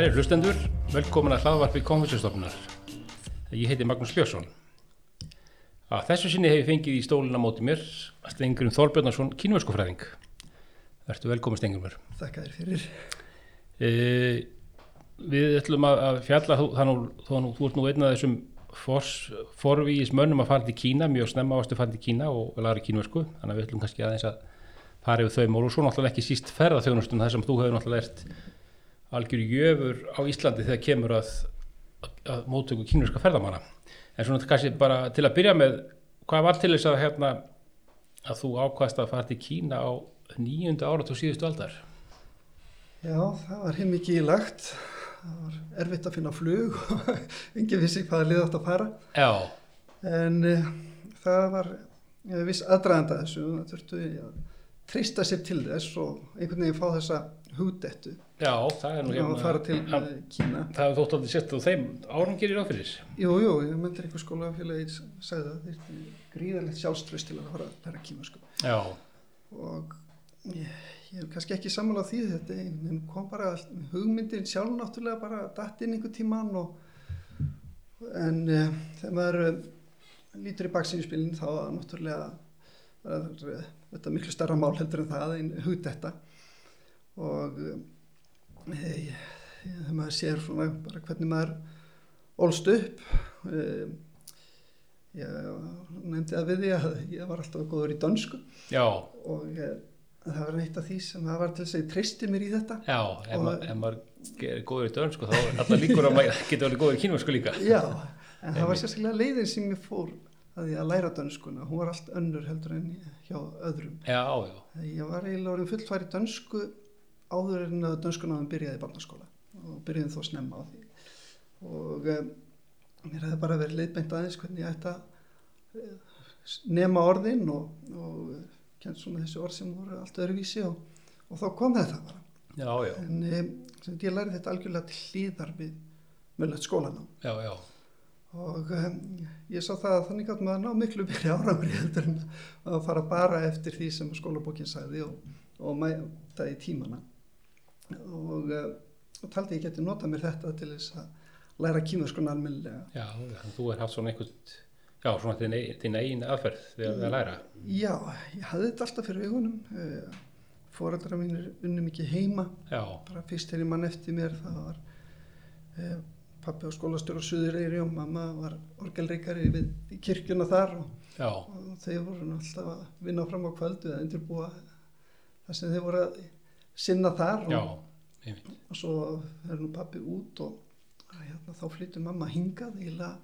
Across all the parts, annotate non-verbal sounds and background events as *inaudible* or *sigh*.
Kæri hlustendur, velkomin að hlaðvarpi konfessjastofnunar. Ég heiti Magnús Björnsson. Að þessu sinni hef ég fengið í stólina móti mér Stengurum Þorbjörnarsson, kínverskufræðing. Vertu velkomin Stengurumur. Þakka þér fyrir. E, við ætlum að að fjalla, þannig þú, þú ert nú einn af þessum forvíis mönnum að fara til Kína, mjög snemma ástu að fara til Kína og læra kínversku, þannig að við ætlum kannski aðeins að fara yfir þau mál og svo náttúrulega ekki síst ferðarþjónustun þar sem þú hefur náttúrulega ert algjör jöfur á Íslandi þegar kemur að, að mótöku kínverska ferðamanna. En svona kannski bara til að byrja með, hvað var til þess að hérna að þú ákvæðast að fara til Kína á nýjunda árat og síðustu aldar? Já, það var heim mikið í lagt. Það var erfitt að finna flug og *laughs* enginn vissi hvaða lið átt að fara. Já, En uh, það var uh, viss aðdraðanda þessu. Það þurftu að treysta sér til þess og einhvern veginn fá þessa hugdettu já, það er nú og að fara til hann- uh, Kína. Það hefur þótt aldrei sett á þeim árum gerir áfyrir. Jú, jú, ég myndir einhver skólafélagi sagði það. Þeir gríðarlegt sjálfströst til að fara að læra kímasku. Já, og ég, ég er kannski ekki sammála á því þetta en kom bara hugmyndin sjálf náttúrulega bara datt inn einhver tíman og en uh, þegar maður uh, lítur í baksinspilin þá var náttúrulega uh, þetta miklu starra mál heldur en það en hugd þetta og þegar maður sér svona bara hvernig maður ólst upp uh, ég nefndi að við því að ég var alltaf góður í dönsku já, og eh, það var eitt af því sem það var til þess að ég treysti mér í þetta. Já, ef, Og- ma maður er góður í dörn, sko, þá er alltaf líkur að maður geta alveg góður í kínversku líka. já, en það var sérstaklega leiðin sem ég fór að því að læra dönskuna. Hún var allt önnur heldur en hjá öðrum. Já, já, ég var eiginlega orðin fullfæri dönsku áður en að dönskunáðum byrjaði í barnaskóla. Og byrjaði þó snemma á því. Og um, mér hefði bara verið leiðbeint aðeins hvernig ég ætti að eh, nema orðin og, og kent svona þessi orð sem voru allt öðruvísi og, og þá kom þetta bara. Já, já, en um, ég lærði þetta algjörlega til hlýðar við möllett skólanám. Já, já, og um, ég sá það að þannig gátt maður ná miklu byrja árangri heldur en að fara bara eftir því sem skólabókin sagði og, og mæta í tímana og, uh, og taldi ég geti nota mér þetta til þess að læra kýmurskona almennilega já, þú er haft svona einhvern, já, svona þinn, ein- eigin aðferð við að, að læra. já, ég hafði þetta alltaf fyrir augunum. Uh, foreldra mínir unni mikið heima. Já, bara fyrst þegar ég mann eftir mér það var uh, pappi á skólastjóru á Suðureyri og mamma var orgelreikari við kirkjuna þar og og þeir voru alltaf að vinna fram á kvöldu eða undirbúa það sem þeir voru að sinna þar já, og, einmitt, og svo er nú pappi út og hérna, þá flyttur mamma hingað íla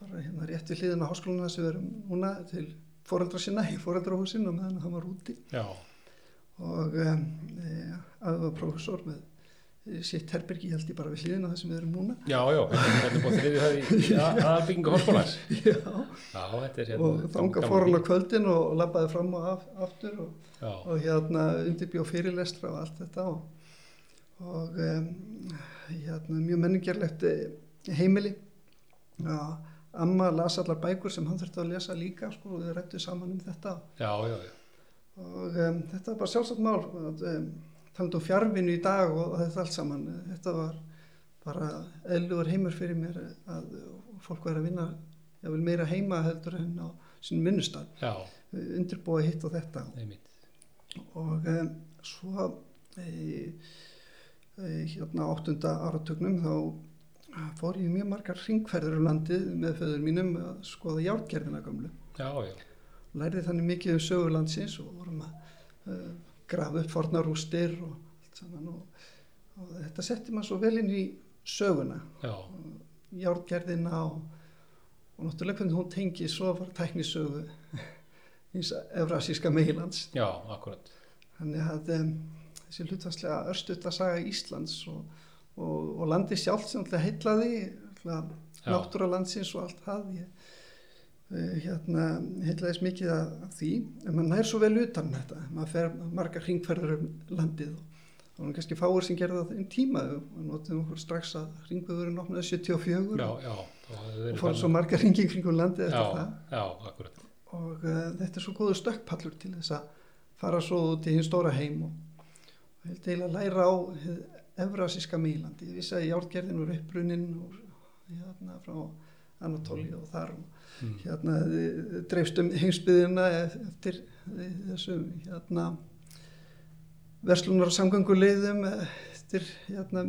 bara hérna rétt við hliðina á háskóluna sem við erum núna til foreldra sinna í foreldrahúsin og meðan hann var úti. Já, og e, að var prófessor með sitt herbergi held ég bara við hliðina það sem við erum núna. Já, já, þetta er búin þriðið það í *laughs* aðbyggingu háskólans. Já, Já, þetta er hérna. og þanga fór hann á kvöldin og labbaði fram og af, aftur og Já, og hérna undirbjó fyrirlestra og allt þetta og, og um, hérna mjög menningerlegt eh, heimili. Ja, Amma las allar bækur sem hann þurfti að lesa líka sko, og við rættu saman um þetta. Já, já, já, og um, þetta var bara sjálfsagt mál að, um, talandi um fjárvinu í dag og þetta allt saman. Þetta var bara eðlugur heimur fyrir mér að fólk væri að vinna ég vil meira heima heldur en á sinn minnustad já, undirbúa hitt og þetta. Einmitt, og um, svo e, e, hérna áttunda áratugnum þá fór ég mjög margar ringferður um landið með föður mínum að skoða járgerðina gamlu. já, já, Lærði þannig mikið um sögurlandsins og vorum að uh, grafa upp fornarústir og allt saman og, og þetta setti maður svo vel inn í söguna, já, járgerðina og, og náttúrulega hvernig hún tengi svo var tæknisögu *laughs* eins Evrasíska meilands já, akkurat, Þannig að um, þessi hlutvarslega örstutta saga Íslands og, og, og landi sjálft sem alltaf heitlaði, náttúra landsins og allt það. Ég, hérna, heitlaðist mikið af því, en maður nær svo vel utan þetta. Maður fer margar hringferður um landið og var kannski fáir sem gerði það þeim tíma. Og notum okkur strax að hringvöðurinn opnaði 74 já, og, já, og fór svo margar hringi kringum landið eftir já, það. og uh, þetta er svo góður stökkpallur til þess að fara svo í hinn stóra heim og, og held eiginlega að læra á hið Evrasíska meilandi. Ég vissi að járgerðin voru upprunnin úr hérna frá Anatóli og þar Mm. hérna eh, dreifst um heimsbyðina eftir eh, þessum hérna verslunar og samgönguleiðum eftir hérna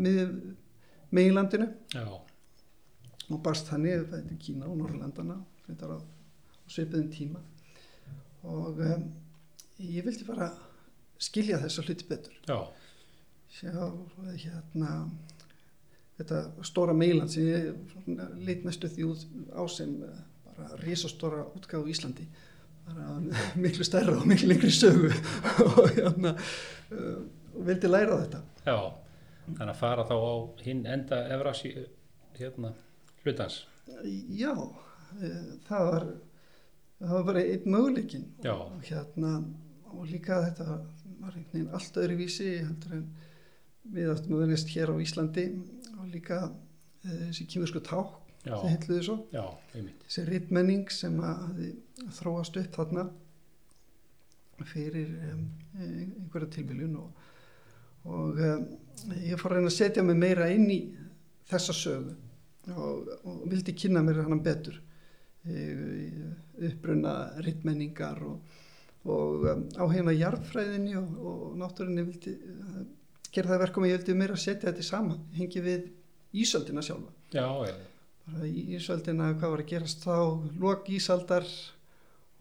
meilandinu Já, og barst þannig til Kína og Norrlandana á svipiðum tíma. Og um, ég vildi bara skilja þessa hluti betur. Já, sjá hérna þetta stóra meiland sem ég svona leit næstu því út á sem eh, bara risastóra útgáfu í Íslandi bara miklu stærra og miklu lengri sögu *laughs* og hérna uh, vildi læra þetta já. Þannig að fara þá á hinn enda Evrasi hérna hlutans. já, uh, það var það var bara einn möguleikin Já. og hérna og líka þetta var einhvern veginn allt öðru vísi heldur en við áttum að venjast hér á Íslandi og líka uh, þessi kýmursku ták það heitluði svo já, þessi rittmenning sem að þróast upp þarna fyrir um, einhverja tilviljun og, og um, ég fór að reyna að setja mig meira inn í þessa sögu og, og vildi kynna mér hann betur. Uppbrunna rittmenningar og, og um, á heima jarðfræðinni og, og náttúrunni vildi gera það verkum að ég vildi meira setja þetta saman hengi við ísöldina sjálfa. Já, já, bara í Ísöldina hvað var að gerast þá lok Ísaldar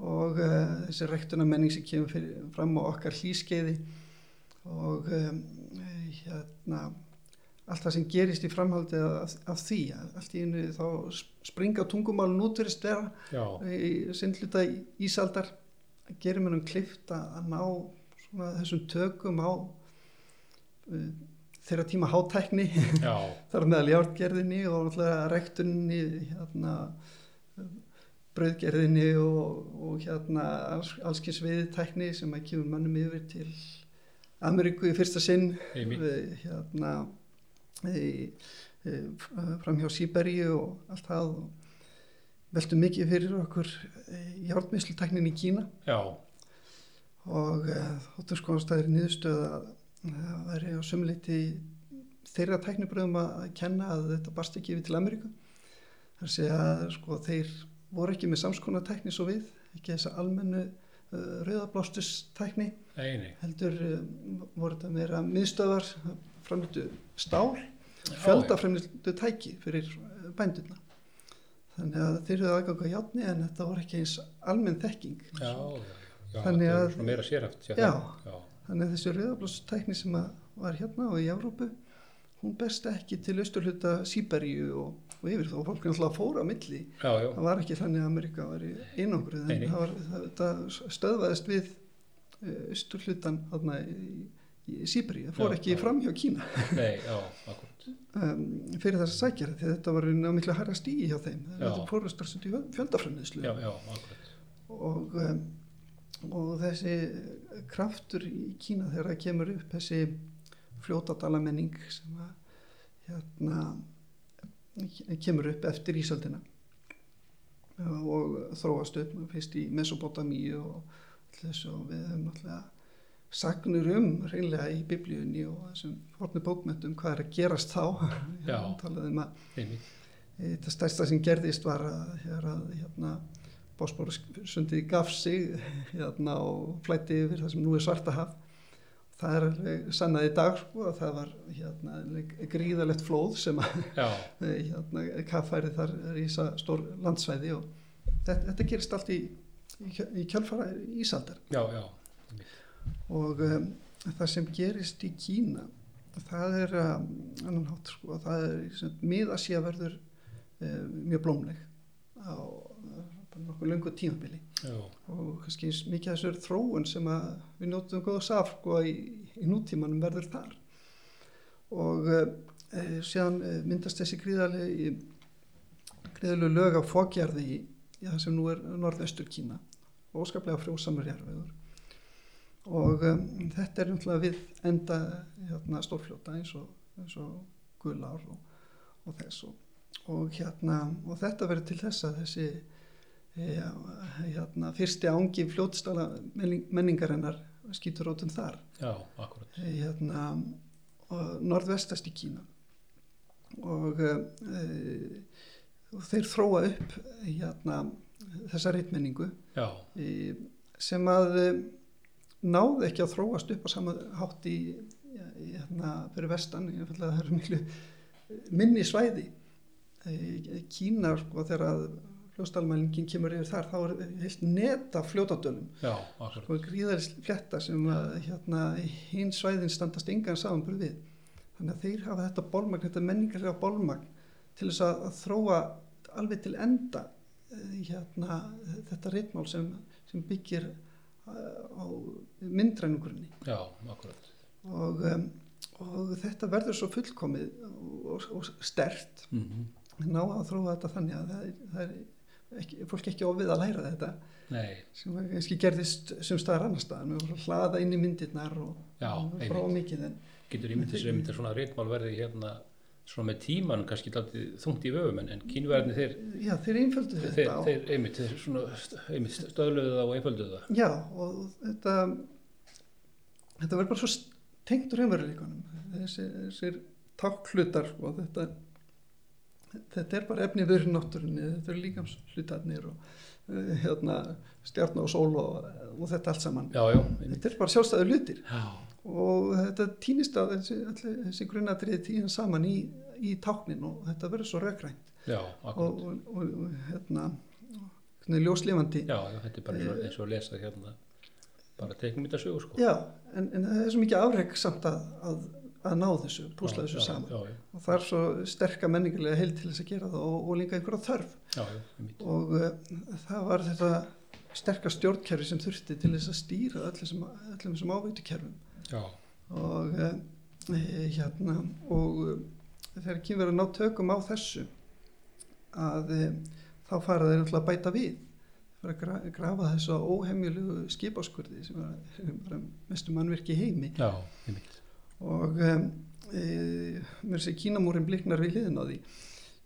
og uh, þessi rektuna menning sem kemur fyrir, fram á okkar hlýskeiði og um, hérna allt það sem gerist í framhaldi af, af því allt í einu þá springa tungumálun út fyrir stera í sindluta Ísaldar. Gerir mér um klift að ná svona, þessum tökum á þeirra tíma hátækni. *laughs* Þar meðal járngerðinni og náttúrulega rektunni hérna brauðgerðinni og, og hérna alls, allskins viðtækni sem að kemur mannum yfir til Ameríku í fyrsta sinn. Við, hérna í, fram hjá Sýberíu og allt það og veltum mikið fyrir okkur járnmislutæknin í Kína. Já, og uh, þóttum skoðast að það að væri á sumleiti þeirra tæknibröðum að kenna að þetta barst ekki yfir til Ameríku þar sé að sko þeir voru ekki með samskona tækni svo við ekki þessa almennu uh, rauðablástus-tækni eini. heldur uh, voru þetta meira miðstöðar framlýttu stál Já, fjölda framlýttu tæki fyrir uh, bændurna þannig að þeir eru aðgang á játni en þetta voru ekki eins almenn þekking Já, já, Þannig að- sérhæft. hjá Já. Þannig að þessi rauðablásstækni sem var hérna og í Evrópu, hún berst ekki til austurhluta Sýberíu og, og yfir þó fólk náttúrulega fóra milli. já, já, Það var ekki þannig að Amerika var í einangruð Nei, en það, var, það, það stöðvaðist við eh, austurhlutan þarna í, í Sýberíu. Það fór Já, ekki fram hjá Kína *laughs* nei, já, akkurat. um, fyrir þess að sækjara því að þetta var ná miklu hærra stíi hjá þeim. Þetta til fjöldafræðnislu Já, já, akkurat. og, um, og þessi kraftur í Kína þegar það kemur upp þessi fljótadala menning sem að hérna kemur upp eftir Ísaldina og þróast upp fyrst í Mesopotamíu og þessu. Og við höfum náttúrulega sagnur um reynlega í biblíunni og þessum fornu bókmentum hvað er að gerast þá. Já. talaðum að þetta stærsta sem gerðist var að, hér að hérna, Bósbóru sundið gaf sig *laughs* hérna, og flætti yfir það sem nú er svartahaf það er alveg sannað í dag sko, að það var hérna, gríðalegt flóð sem að Já, *laughs* hérna, kaffæri þar rísa stór landsvæði og þetta, þetta gerist allt í, í, kjölfara Ísaldar. Já, já, og um, það sem gerist í Kína það er um, annan hátt sko, það er miðasía verður um, mjög blómleg á nokkuð löngu tímabili. Já, og kannski mikið af þessur þróun sem að við njótum góða saf sko, í, í nútímanum verður þar. Og e, síðan uh, myndast þessi gríðalegi gríðalegu lög af fókjarði í það sem nú er norðaustur Kína. Og óskaplega frjósamur jarfiður og um, þetta er náttúrulega við enda hérna, stórfljóta eins og, eins og gulár og, og þess og, og hérna og þetta verður til þess að þessi hérna, fyrsti ángi fljótstala menning, menningarinnar skýtur rótum þar. Já, akkurat. hérna, norðvestast í Kína. Og, uh, og þeir þróa upp hérna, þessa reitmenningu e, sem að e, náði ekki að þróast upp á sama hátt í, hérna, fyrir vestan það eru miklu minni svæði. E, Kína sko þegar að fljóstalmælingin kemur yfir þar þá er heilt neta fljótadölum. Og gríðaris fletta sem að hérna, hinn svæðin standast engan samanbúr við. Þannig að þeir hafa þetta bólmagn, þetta menningarlega bólmagn til þess að, að þróa alveg til enda eh, hérna, þetta reitmál sem, sem byggir eh, á myndrænugurinn já, akkurat. Og, um, og þetta verður svo fullkomið og, og, og stert mm -hmm. ná að þróa þetta þannig að það er, það er ekki, fólk ekki ofið að læra þetta. Nei, sem kannski gerðist sem staðar annar með að hlaða inn í myndirnar og, Já, og frá mikið en getur ímyndið einmitt að svona reitmál verði hérna svona með tímanum kannski þungt í vöfum en, en kínverðinni þeir, já, þeir einföldu þeir, þetta og, þeir einmitt, þeir svona einmitt stöðluðu það og einfölduðu það. Já, og þetta þetta verður bara svo tengt úr heimveruleikunum þessi, þessir táklutar sko, þetta þetta er bara efni við náttúrunni þetta eru líkamshlutarnir og uh, hérna, stjarn og sól og, og þetta allt saman. Já, já, þetta er bara sjálfstæður hlutir. Já, og þetta týnist á þessi, þessi grunnatriði týnist saman í, í táknin og þetta verður svo rökrænt. Og, og, og, hérna hvernig ljóslifandi? Já, já, þetta er bara eins og, eins og að lesa hérna bara teiknum þetta sögur sko. Já, en, en það er svo mikið afreg samt að, að, að ná þessu, púsla þessu já, saman. já, já, og það er svo sterka menningarlega heil til þess að gera það og, og líka einhverja þörf. Og uh, það var þetta sterka stjórnkerfi sem þurfti til þess að stýra öllum sem áveitukerfum og uh, hérna og uh, þegar kynverið að ná tökum á þessu að þá fara þeir náttúrulega að bæta við. Fara að gra grafa þessu óhemjulegu skipaskurði sem var, var mestu mannverki heimi. Já, einmitt og um, e, mér sé Kínamúrin bliknar við hliðin á því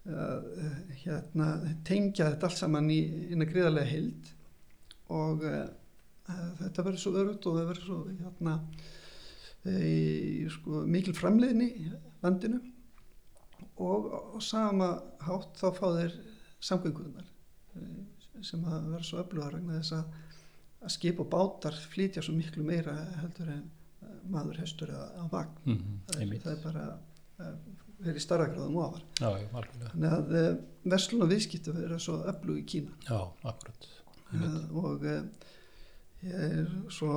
að e, hérna, tengja þetta allt saman í eina gríðarlega heild. Og þetta verður svo örugt og það verður svo hérna, e, sko, mikil framleiðni í landinu. Og á sama hátt þá fá þeir samgönguðunar sem að vera svo öflugar vegna þess að, að skip og bátar flytja svo miklu meira heldur en eh, maður, hestur eða vagn. Mm -hmm, það, er, það er bara uh, verið starra gráðum já, algjörlega. Þannig að uh, verslun og viðskiptu verið svo öflug í Kína. Já, akkurat. Uh, og uh, ég er svo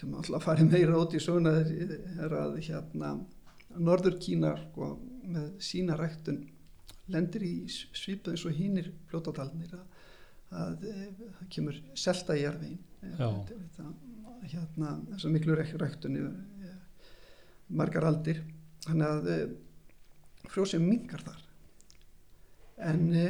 kemur alltaf að fara meira út í svona er, er að hérna Norður Kína sko, með sína ræktun lendir í svipu eins og hinnir fljótadalnir að, að eh, það kemur selta í jarðvegin Já. Hérna þess að miklu ræk- ræktun eh, margar aldir. Þannig að eh, frjósið mingar þar. En e,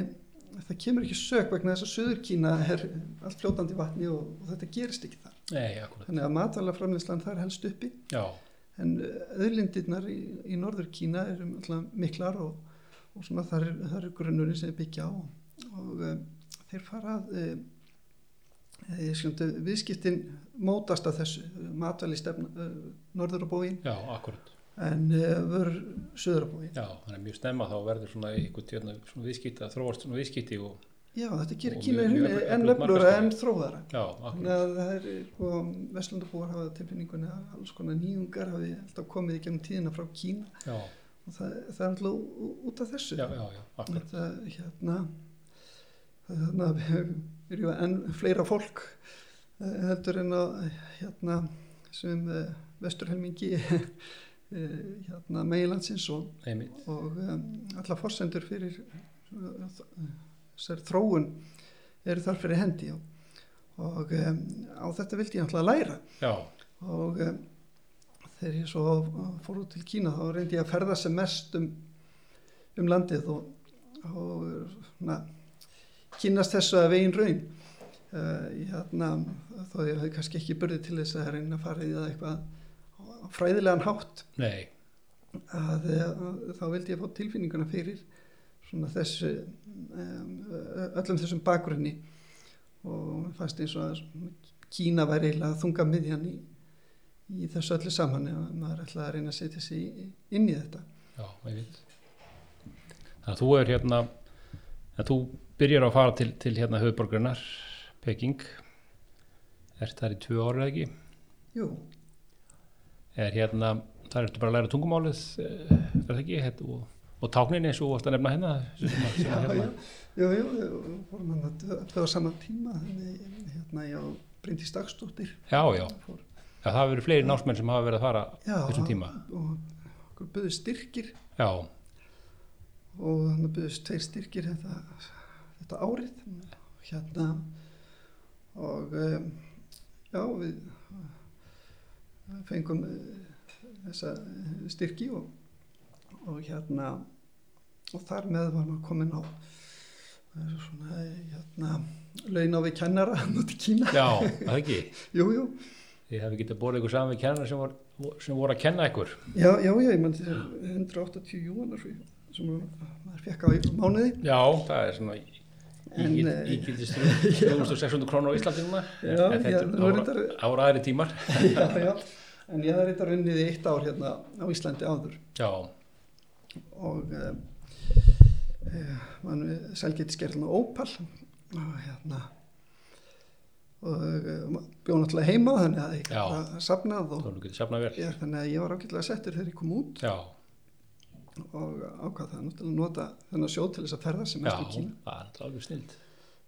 það kemur ekki sök vegna þess að Suður Kína er allt fljótandi vatni og, og þetta gerist ekki þar. Nei, þannig að matalaframleyslan þar helst uppi. Já, en öðlindirnar í, í Norður Kína eru alltaf miklar og, og þar er, þar er grunnurinn sem byggja á. Og um, þeir fara að um, skjöndu, viðskiptin mótast að þessu matvæli stefna uh, Norður á bógin já, akkurat en uh, vör Suður á bógin já, þannig að mjög snemma þá verður svona einhvern tjörna svona viðskipti að þróast svona viðskipti og já þetta gerir Og öflugt enn öflura markaðsvæði. en þróðara. Já, akkurat að það er, sko, Vestlundabúar hafa tilfinningunni að alls konar nýjungar hafi alltaf komið í gegnum tíðina frá Kína. Já, og það, það er alltaf út af þessu. já, já, já, Þetta, hérna, þannig að við erum enn fleira fólk eh, heldur en að, hérna, sem uh, vesturhelmingi uh, *laughs* hérna, meilandsins og, og um, alla forsendur fyrir þessari þróun eru þar fyrir hendi og, og um, á þetta vildi ég náttúrulega læra. Já, og um, þegar ég svo fór út til Kína þá reyndi ég að ferða sem mest um, um landið og, og na, kynast þessu að vegin raun uh, hérna, þó ég hefði kannski ekki börði til þess að reyna að fara í það eitthvað fræðilegan hátt nei, að, að þá vildi ég fá tilfinninguna fyrir svona þessu um, öllum þessum bakgrunni og fannst eins og að Kína væri eiginlega þunga miðjan í, í þessu öllu saman ef maður ætlaði að reyna að setja sig inn í þetta. Já, einmitt. Þannig að þú er hérna, að þú byrjar að fara til, til hérna höfuborgrunar, Peking, ert þar í tvö árið ekki, Jú, er hérna, þar ertu bara að læra tungumálið, eh, er það ekki, hérna, og, og táknin eins og að nefna hérna, já, já, hérna, jú, jú, jú, vorum hann að dö á saman tíma, hérna ég á Bryndís Dagsdóttir. já, já, Fór, já, það hafa verið fleiri námsmenn sem hafa verið að fara já, þessum tíma, Og okkur buðu styrkir. Já, og þannig buðust tveir styrkir þetta, þetta árið hérna og um, já við uh, fengum uh, þessa styrki og, og hérna og þar með var maður komin á uh, svona hérna laun á við kennara *laughs* í Kína. Já, það ekki, *laughs* jú, jú, þið hefði getið borðið ykkur saman við kennar sem, vor, sem voru að kenna ykkur, já, já, já, ég mann þetta er 180 júanar sem maður fekk á mánuði. Já, það er svona eh, ígildist 3600 krónur á Íslandi núna, Já, en þetta er nú er ára, þetta- ára aðri tímar, *laughs* já, já, en ég hafði reynda runnið í eitt ár hérna á Íslandi áður. Já, og uh, uh, mann við selgeti skerðin á Opal. Og hérna og uh, bjóð náttúrulega heima þannig að ég gæti vel, ég, þannig að ég var ágætlega settur þegar ég kom út. Já, og ákvað það náttúrulega að nota þennan sjóð til þess að ferða sem já, mest í Kína. það er alveg snild,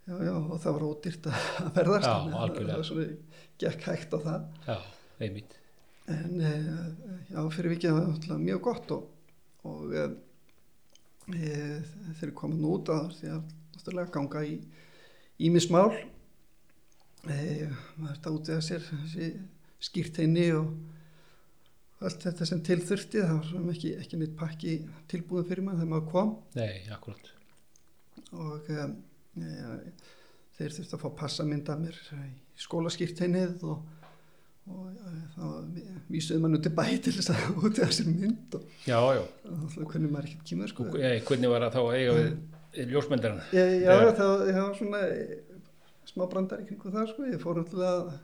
já, já, og það var ódýrt að *laughs* að ferðast Já, þannig að algjörlega. það var svona gekk hægt á það. Já, einmitt, En uh, já, fyrir vikið var það náttúrulega mjög gott og, og uh, e, þeir eru komin út að því að náttúrulega ganga í ímismál e, maður þetta út eða sér þessi skýrteini og allt þetta sem til þurfti það var ekki, ekki neitt pakki tilbúin fyrir maður þegar maður kom nei, akkurat, og um, e, þeir þurfti að fá passamynda mér í skólaskýrteinið og, og e, þá vísuði út í bæ til þess að út í þessi mynd og já, já, þá kunni maður ekkert kýmur sko. og eh, hvernig var það þá að eiga við ljósmyndarinn, Já, já, Já. það það var svona smá brandar í kringu það sko. ég fór náttúrulega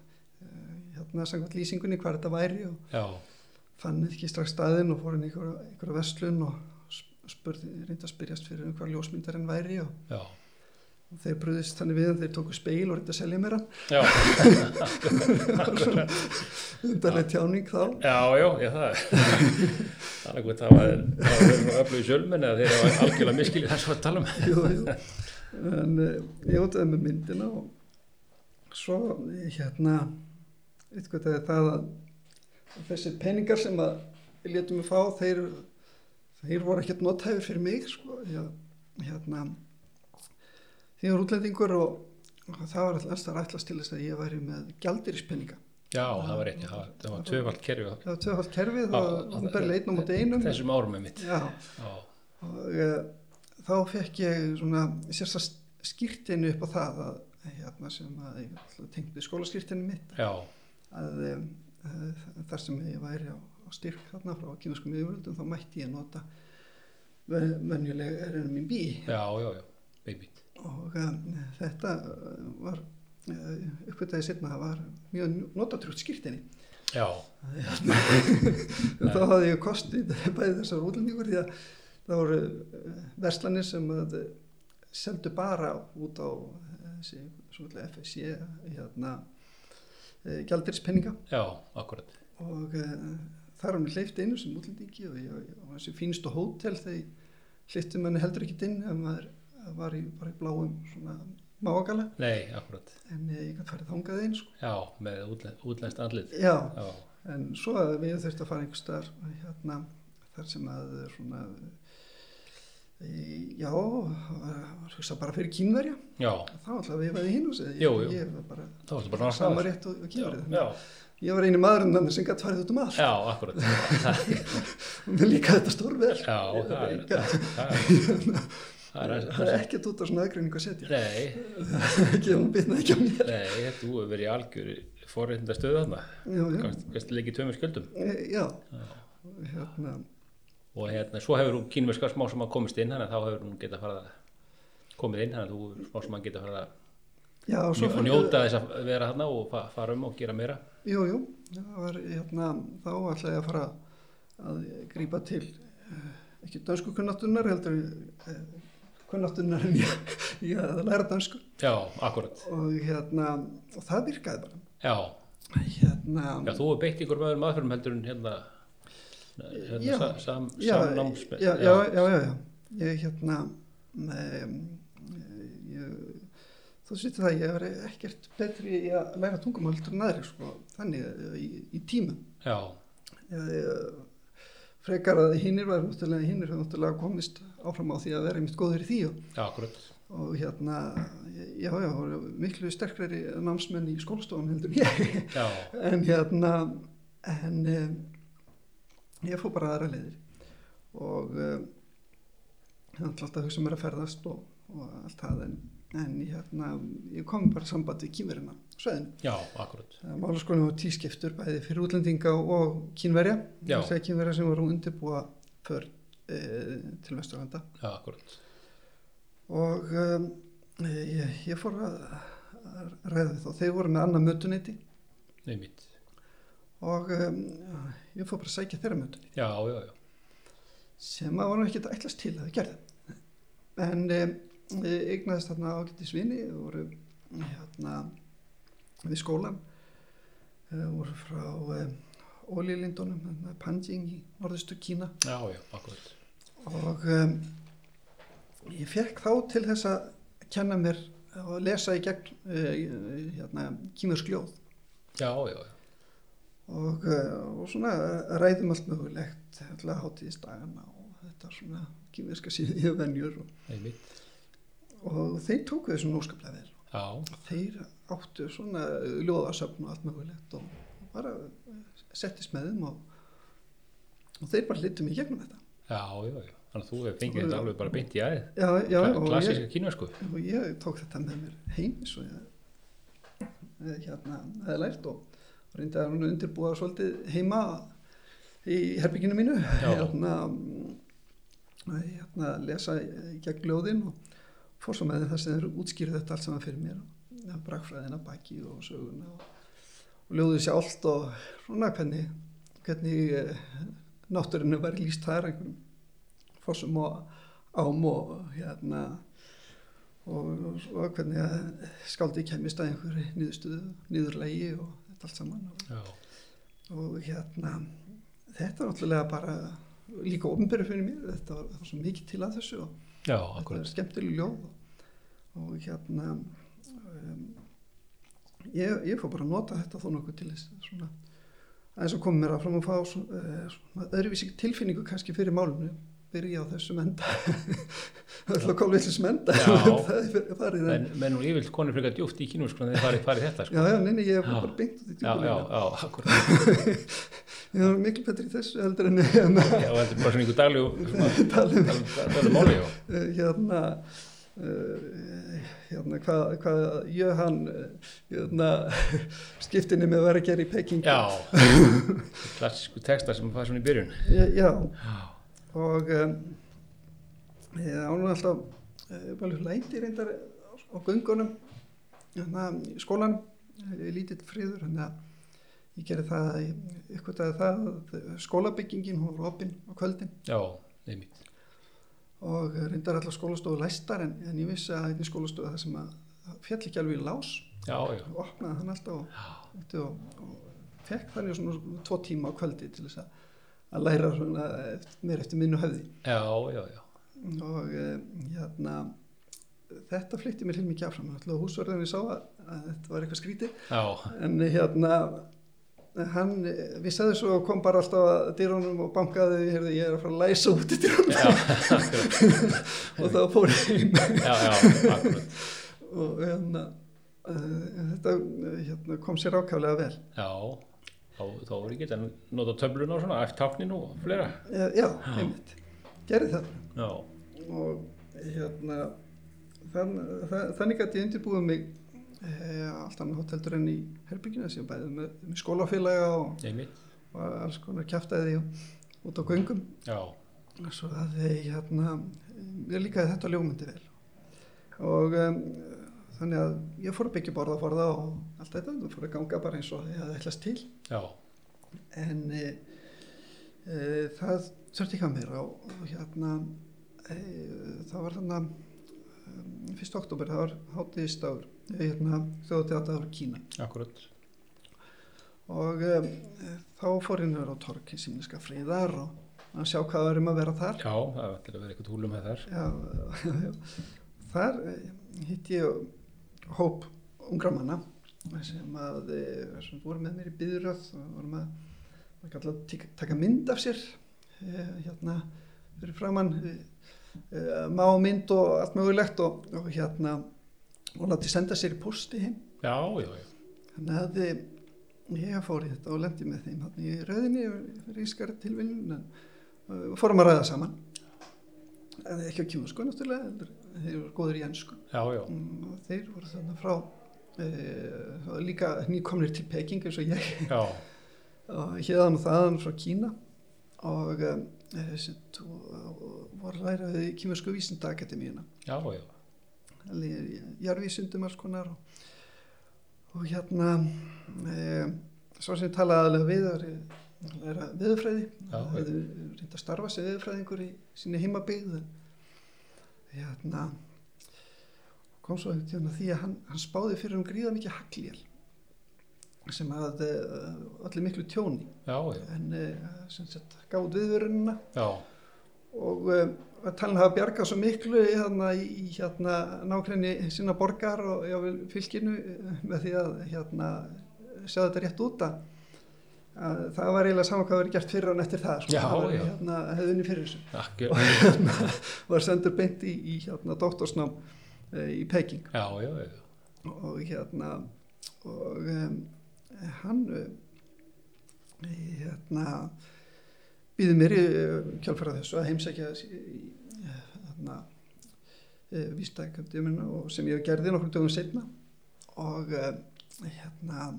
e, hérna samkvæmt lýsingunni hvað þetta væri og já, fann ekki strax staðinn og fór inn í einhverja, einhverja verslun og sp- spurði, reyndi að spyrjast fyrir um hvað ljósmyndarinn væri og og þeir brúðist þannig við að þeir tóku speil og reyndi að selja mér hann. Undarlega *laughs* tjáning þá. Já, já, já, það er, er eitthvað, það var, öflug í sjölmenn eða þeir hafa algjörlega miskilið þess að tala um, jú, jú. en uh, ég ótaði með myndina og svo eh, hérna eitthvað það að þessir peningar sem að við létum við fá þeir, þeir voru ekkert nothæfur fyrir mig sko, hérna því var útlendingur og, og það var alltaf rætlast til þess að ég væri með gjaldirispenninga já, það var rétt, það var, tvöfald kerfi á það var tvöfald kerfið og hún berði leitn á móti einum. þessum árum með mitt, já, og uh, þá fekk ég svona sérstast skýrtinu upp á það að hérna sem að ég tengdi skólaskýrtinu mitt. Já, að uh, þar sem ég væri á, á styrk þarna frá kynaskum yfirvöldum þá mætti ég nota ven- venjuleg RNMB já, já, já, einmitt, og um, þetta uh, var uh, uppvitaði setna það var mjög notatrútt skýrtinni já, *laughs* þá hafði ég kostið bæði þessar útlendingur því að það voru eh, verslanir sem eh, seldu bara út á eh, FSC hérna e, gjaldirispenninga já, akkurat, og e, þar var mér hleyft einu sem útlendingi og, ég, og þessi fínstu hótel þeir hleyftu manni heldur ekki inn ef maður var í, bara í bláum svona mágala. Nei, akkurat, en e, ég gæti farið þangað einn sko. já, með útlenskt andlit, Já, já, En svo að við þurftum að fara einhver staðar hérna, þar sem að svona, já, bara fyrir kínverja. já, Þá við veði hinn og segði, ég var bara bara sama náttúrulega, rétt og, og já, Ég var eini maðurinn þannig sem gætt farið út um allt. já, akkurat, *laughs* mér líka þetta stór vel. já, það er, líka- það er, ekkert út af svona aðgreiningu að setja. nei, *laughs* ekki ef hún bitnaði ekki á mér. nei, þú hefur verið í algjör forréttinda stöðu þarna, Já, já. kannski leikið tveimur skjöldum, E, já. já, Hérna, og hérna, svo hefur hún kínverska smá sem að komist inn, þannig að þá hefur hún getað farið að komið inn, þannig að þú smá sem að geta farið að já, og svo og njóta þess að vera þarna og fa fara um og gera meira, jú, jú, það var hérna, þá ætlaði ég að fara að grípa til eh, ekki dansku kunnáttunar heldur uh, kunnáttunar en ég, ég að læra dansku Já, akkurat. og hérna, og það virkaði bara. Já, hérna, já þú hefur beitt ykkur með öðrum aðferðum heldur en hérna, hérna samnámsmenn. já, já, já, já, ég hérna ég, þú sýttir það ég er ekkert betri í að læra tungumál heldur en aðri sko, þannig eh, í, í tímum. Já, ég, frekar að hinnir var hinnir hefur náttúrulega komist áfram á því að vera einmitt góður í því og, já, og hérna já, já, miklu sterkari námsmenn í skólastofan heldur ég. *laughs* En hérna en ég fór bara aðra leiðir og um, hann alltaf að hugsa mér að ferðast og, og allt það en, en hérna, ég kom bara samband við kýmverina sveðinu. já, akkurat. Málaskólinn var tískiptur bæði fyrir útlendinga og kínverja. Það segja kínverja sem voru undirbúa för e, til Vesturlanda. Já, og um, ég, ég fór að, að ræða við þá. Þeir voru með annað mötuneyti. Og um, ég fór bara að sækja þeirra mötunni Já, já, já. sem að var nú ekkert að ætlast til að þau gerði en um, ég eignaðist þarna ágættis vini voru hérna við skólan uh, voru frá um, Ólílindunum, hérna, Panjing í norðustu Kína Já, já, akkurat. og um, ég fekk þá til þess að kenna mér og lesa í gegn uh, hérna, kýmursk ljóð Já, já, já. Og, uh, og svona ræðum allt mögulegt alltaf hátíðisdagana og þetta svona kýmurska síðu venjur og, Nei mitt. og þeir tóku þessu nóskaplega vel Já, þeir áttu svona ljóðasöfn og allt mögulegt og bara eh, settist með þeim og, og þeir bara litum í gegnum þetta já, já, já. Þannig að þú hefur fengið þetta alveg bara beint í aðið. já, já, og Klassíska kínversku. og ég tók þetta með mér heim svo ég eh, hérna hefði lært og reyndi að hún undirbúa svolítið heima í herbygginu mínu. Hérna, mm, að hérna lesa í gegn ljóðin og fór svo með þeim það sem þeir útskýrðu þetta allt saman fyrir mér. Og brakfræðina baki og söguna og, og ljóðu sjálft og svona hvernig, hvernig eh, náttúrinu var líst þar fossum og ám og hérna og, og svo hvernig að skáldi kemist að einhverju niðurlegi og þetta allt saman og, og hérna þetta var náttúrulega bara líka ofnbyrju fyrir mér, þetta var, var svo mikið til að þessu og já, þetta er skemmtileg ljóð og, og hérna um, ég, ég fór bara að nota þetta þó nokkuð til þess svona að koma mér að fram og fá svona, uh, svona öðruvísi tilfinningu kannski fyrir málunum byrja á þessum enda *laughs* koma þessum enda *laughs* það er fyrir- farið en, Men, menn nú yfirlt konur frekar djúft í kínversku en þeir farið, farið þetta, sko. já, já, neini, ég Já. bara beint út í Já, já, djúpulina já, akkurat. *laughs* ég er miklu betri í þessu heldur en hérna, Já, þetta er bara svona einhver máli, já. uh, hérna uh, hérna hvað hva, Jöhann uh, hérna, skiptinni með vera að gera í Peking Já, klassísku texta sem fær svona í byrjun. já Já, og um, ég ánum alltaf uh, læti reyndar á göngunum hérna, í skólan lítill friður þannig að ég gerði það ykkur það að skólabyggingin hún var opinn á kvöldin. Já, og reyndar allar skólastofu læstar en, en ég vissi að einn skólastofu það sem að féll ekki alveg í lás. Já, já, og opnaði hann alltaf og, og, og fekk þannig svona tvo tíma á kvöldi til þess að, að læra eftir, mér eftir minnu höfði. Já, já, já. og uh, hérna þetta flytti mér heil mikið áfram húsverðin ég sá að, að þetta var eitthvað skrítið. Já, en hérna hann, við sagði svo og kom bara alltaf að dýrónum og bankaði heyrði, ég er að fara að læsa út í dýrónum *laughs* *laughs* og þá fór ég Já, já, akkurat. og hérna uh, þetta hérna, kom sér ákaflega vel. Já, þá, er ekki að nota töflun og svona, táknin og fleira. uh, já, einmitt, gerði það. Já, og hérna þann, það, þannig að ég undirbúið mig e, allt annað hóteldur enn í herbyggina sem bæði með, með skólafélaga og, og alls konar kjaftaði út á göngum. Já, svo að þeir hérna mér líkaði þetta ljómandi vel. Og um, þannig að ég fór að byggja borða for það og allt þetta, það fór að ganga bara eins og ég hafði ætlast til. Já, en e, e, það þurfti ekki að mér og, og hérna e, það var þarna um, 1. oktober, það var hátíðistáður hérna, þjóðteataður Kína. Akkurat og þá fór ég nefnir á torki síniska fríðar og að sjá hvað var um að vera þar. Já, það var til að vera eitthvað húlum með þar. Já, já, *laughs* þar e, hitt ég hóp ungra manna sem að e, sem voru með mér í byðuröð og vorum að, að taka mynd af sér e, hérna fyrir framann e, e, má mynd og allt mögulegt og, og hérna og láti senda sér í posti heim. Já, já, já, þannig að ég fór í þetta og lendi með þeim þannig í rauðinni fyrir ískari tilviljun en uh, fórum að ræða saman. En ekki á kjúsku náttúrulega þeir voru góður í ennsku já, já, Mm, þeir voru þannig frá e, líka nýkomnir til Peking eins og ég. *laughs* Og hérðan og þaðan frá Kína. Og e, og voru að læra við kýmursku vísindaakademíuna. Já, já, jarvísundum alls konar og, og hérna e, svo sem talaði aðlega við var ég að læra viðfræði Já, hefði reynd að starfa sem viðfræðingur í sinni heimabygð en hérna kom svo að því að hann, hann spáði fyrir um gríða mikið hagljél sem að allir miklu tjóni. Já, já, en sem sett gáð viðvörunina. Já, og uh, að talin hafa bjargað svo miklu hérna, í, hérna, nákrenni sinna borgar og fylginu með því að hérna, sjá þetta rétt út að, að það var eiginlega saman hvað verið gert fyrir og eftir það sko. Já, það var, hérna, hefðunni fyrir þessu. Akkur, *laughs* var sendur beint í, í hérna, doktorsnám uh, í Peking. Já, já, og hérna og um, hann uh, hérna býði mér í uh, kjálfæra þessu að heimsækja þessi hérna uh, vísdækandumina og sem ég gerði nokkur dögum setna og hérna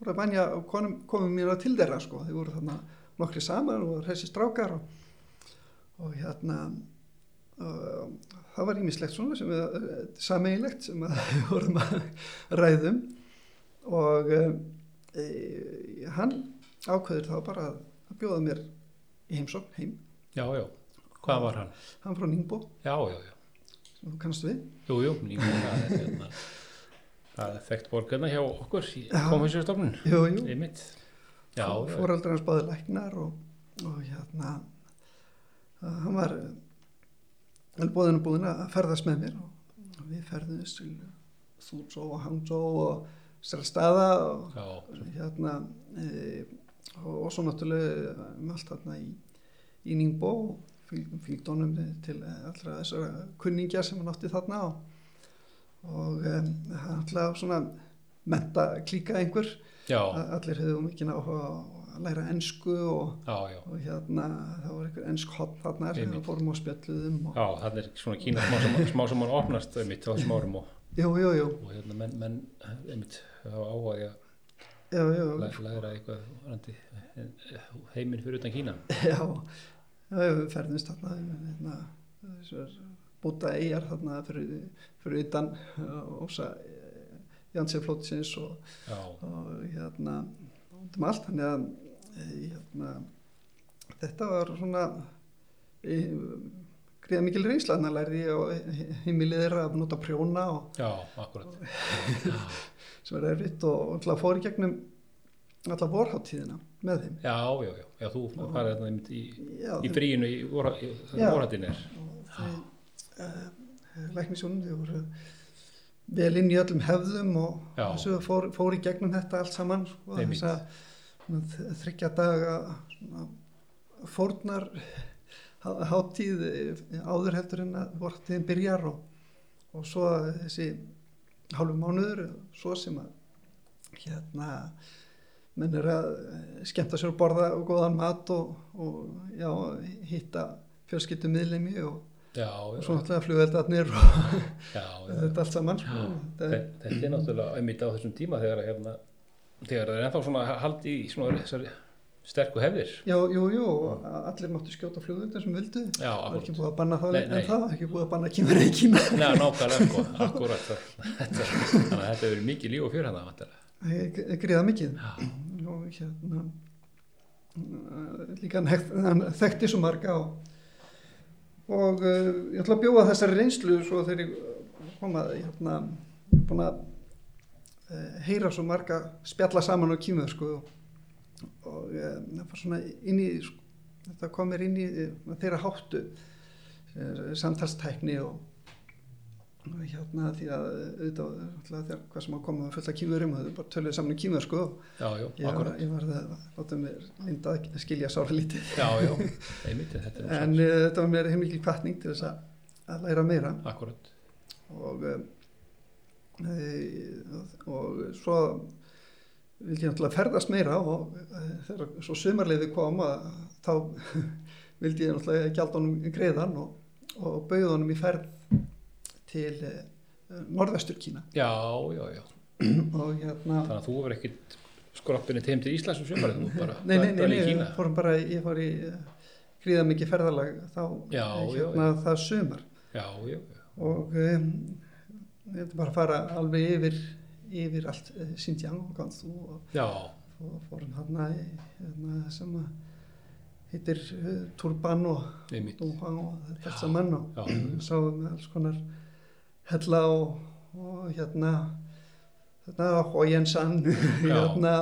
fór að bænja og konum, komum mér til þeirra sko, þeir voru þarna nokkri saman og hressi strákar og, og hérna og það var ímislegt svona sem við uh, sameigilegt sem að *laughs* við vorum að ræðum og e, hann ákveður þá bara að, að bjóða mér í heimsókn heim. Já, já, hvað var hann? hann frá Ningbo. Já, já, já, þú kannast við. Jú, jú, nýmur, það er hérna, *laughs* það er þekkt borgarna hjá okkur í Já. komhúsjastofnun, jú, jú. einmitt, já, já, fóraldrar hans báði læknar og, og hérna hann var vel bóðinu búin að ferðast með mér og, og við ferðumst til Þútsó og Hangzhou og Sælstaða og já, hérna e, og, og svo náttúrulega um allt þarna í, í Ningbo og fylg- fylgd honum til allra þessara kunningja sem hann átti þarna og, og um, alltaf svona menta klíka einhver. Já, allir hefðu mikið áhuga á að læra ensku og, já, já, og hérna það var einhver ensk hot þarna sem við fórum og spjalluðum og, já, það er svona kína smá sem, smá sem hann opnast einmitt á þessum árum og, jú, jú, jú, og hérna menn, menn einmitt hafa áhuga að læ- læra eitthvað varandi heiminn fyrir utan Kína. Já, já, við ferðumst þarna hérna, þessar búta eigjar þarna fyrir, fyrir utan uh, ósa Janseflótsins og, já, og hérna um allt. Þannig að eh, hérna, þetta var svona greiða mikil reynsla. Þannig að lærði ég á heimilið þeirra að nota prjóna og já, akkurat. *laughs* sem er erfitt og alltaf fór í gegnum alla vorháttíðina með þeim. Já, já, já, já, þú farið þarna í, í í, vorha- í Já. Uh, læknisjónum þau voru vel inn í öllum hefðum og þessu fór, fór í gegnum þetta allt saman sko, þess að þryggja daga svona, fórnar há- hátíð eh, áður heldur en að vortíðin byrjar og, og svo þessi hálfu mánuður svo sem að hérna menn er að eh, skemmta sér og borða og góðan mat og, og já, hitta fjölskyldum miðlemi og, og svo náttúrulega flugveldarnir og þetta allt saman sko. Þe- þetta, er náttúrulega einmitt á þessum tíma þegar hérna, þegar það er ennþá svona haldi í svona þessari sterku hefðir. Já, jú, jú, allir máttu skjóta flugvöldin sem vildu. Það er ekki búið að banna það en það, ekki búið að banna kýmur í Kína. Nei, nákvæmlega sko, akkurat Þetta- Þannig að þetta verið mikið líf og fjör hann Það er gríða mikið. Og hérna, uh, líka hann þekkti svo marga og, og uh, ég ætla að bjóða þessari reynslu svo þegar ég kom að, hérna, ég er búin að uh, heyra svo marga spjalla saman á kýmur, sko, og, það var svona inn í, sko, þetta kom mér inn í þeirra háttu, samtalstækni og hérna því að auðvitað þegar hvað sem að koma með fulla kýmurum er bara töluð saman um kýmur sko. Já, já, ég var, ég var það láta mér linda að skilja sára lítið Já, já, *laughs* einmitt, þetta en uh, þetta var mér heimikil kvartning til þess að, að læra meira. Akkurat. Og e, og svo vildi ég náttúrulega ferðast meira og e, þegar svo sumarleiði kom að þá *laughs* vildi ég náttúrulega gjald honum greiðan og, og bauð honum í ferð til e, norðvestur Kína. Já, já, já. Og hérna Þannig að þú verður ekkit skroppinni heim til Íslands um sömarið, þú bara nei, nei, nei, nei, fórum bara ég fór í eh, gríða mikið ferðalag þá Já, eh, já, hérna það Já, já, já, og um, ég ætla bara að fara alveg yfir yfir allt uh, Xinjiang og Gansu og, já, og fórum hérna, hérna sem að heitir uh, Turban og Dunhuang og þetta saman og Já, við alls konar hella og, og hérna Hójensan hérna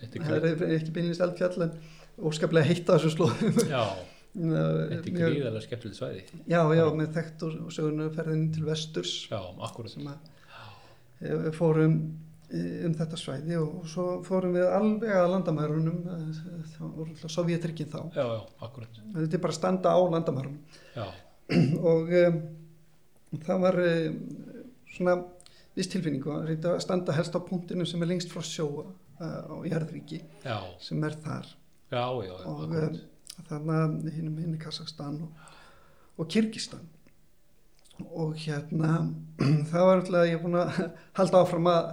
þetta *laughs* það er, ekki beinlist eldfjall en óskaplega heitt á þessu slóðum. Já, *laughs* þetta er gríðarlega skemmtilegt svæði. Já, já, með þekkt og, og sögurnuferðin til vesturs. Já, akkurat sem að við fórum eh, um þetta svæði og svo fórum við alveg að landamærunum eh, það voru alltaf sovjetrykkin þá. Já, já, akkurat þetta er bara að standa á landamærunum. Já, *clears throat* og um, það var um, svona viss tilfinning og að reynda að standa helst á punktinu sem er lengst frá sjóa uh, á Jærðríki já, sem er þar. Já, já, og um, þannig að hinnum hinn í Kazakstan og, og Kyrkistan og hérna *clears throat* það var alltaf ég er búin að *laughs* halda áfram að,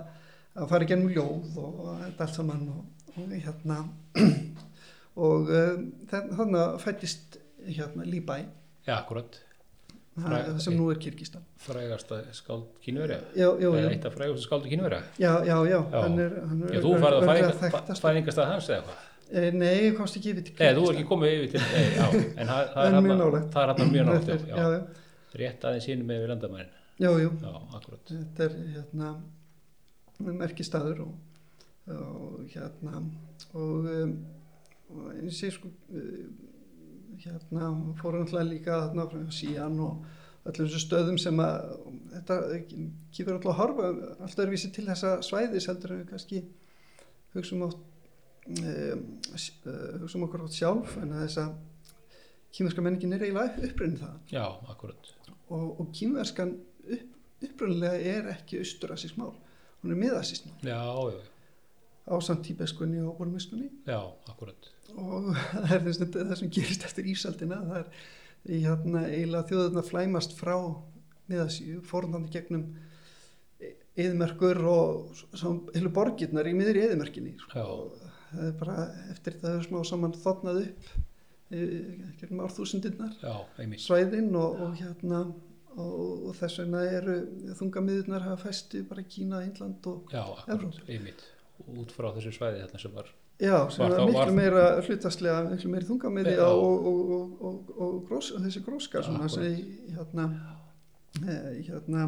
að fara í gennum ljóð og, þetta allt saman og, og hérna. *clears throat* Og um, þarna þarna fættist hérna Líbæ. Já, akkurat það sem nú er Kyrkistan Frægasta skáld kínverja? Eitt af frægastu skáldu kínverja? Já, já, já, hann er, hann er Já, þú farið að örugglega fæðinga- þekktast. fæðingastað hans eða hvað Eh, Nei, ég komst ekki yfir til Nei, þú er ekki komið yfir til Nei, já, *laughs* en það, er hann hann mjög já, Rétt aðeins inn með við landamærin. Já, já, Já, akkurat. Þetta er hérna merkistaður og, og hérna og, um, og eins og sko hérna fórum alltaf líka þarna síðan og öllum þessu stöðum sem að þetta kýfur alltaf að horfa alltaf er vísi til þessa svæðis heldur en kannski hugsa um átt um, hugsa um okkur átt sjálf en að þessa kýmerska menningin er eiginlega upprinn það Já, akkurat. Og, og kýmverskan upp, upprunnilega er ekki austurasísk mál hún er miðasísk mál. Já, já, ásamt tíbeskunni og bormiskunni já, akkurat og *laughs* það er þess, það sem gerist eftir ísaldina það er í hérna eiginlega þjóðurna flæmast frá miðasíu fórnandi gegnum eðmerkur og heilu borgirnar í miður eðmerkinni Já. það er bara eftir það er smá saman þotnað upp gegnum árþúsundinnar Já, einmitt. Svæðin og, og hérna og, og þess vegna eru þungamiðurnar hafa fæstu bara Kína, Índland og einmitt út frá þessu svæði þarna sem var já, sem Var var, miklu meira hlutastlega, miklu meira þungamiði Já. og, og, og, og, og, grós, þessi gróska svona Akkúrat. sem í- hérna, eh, hérna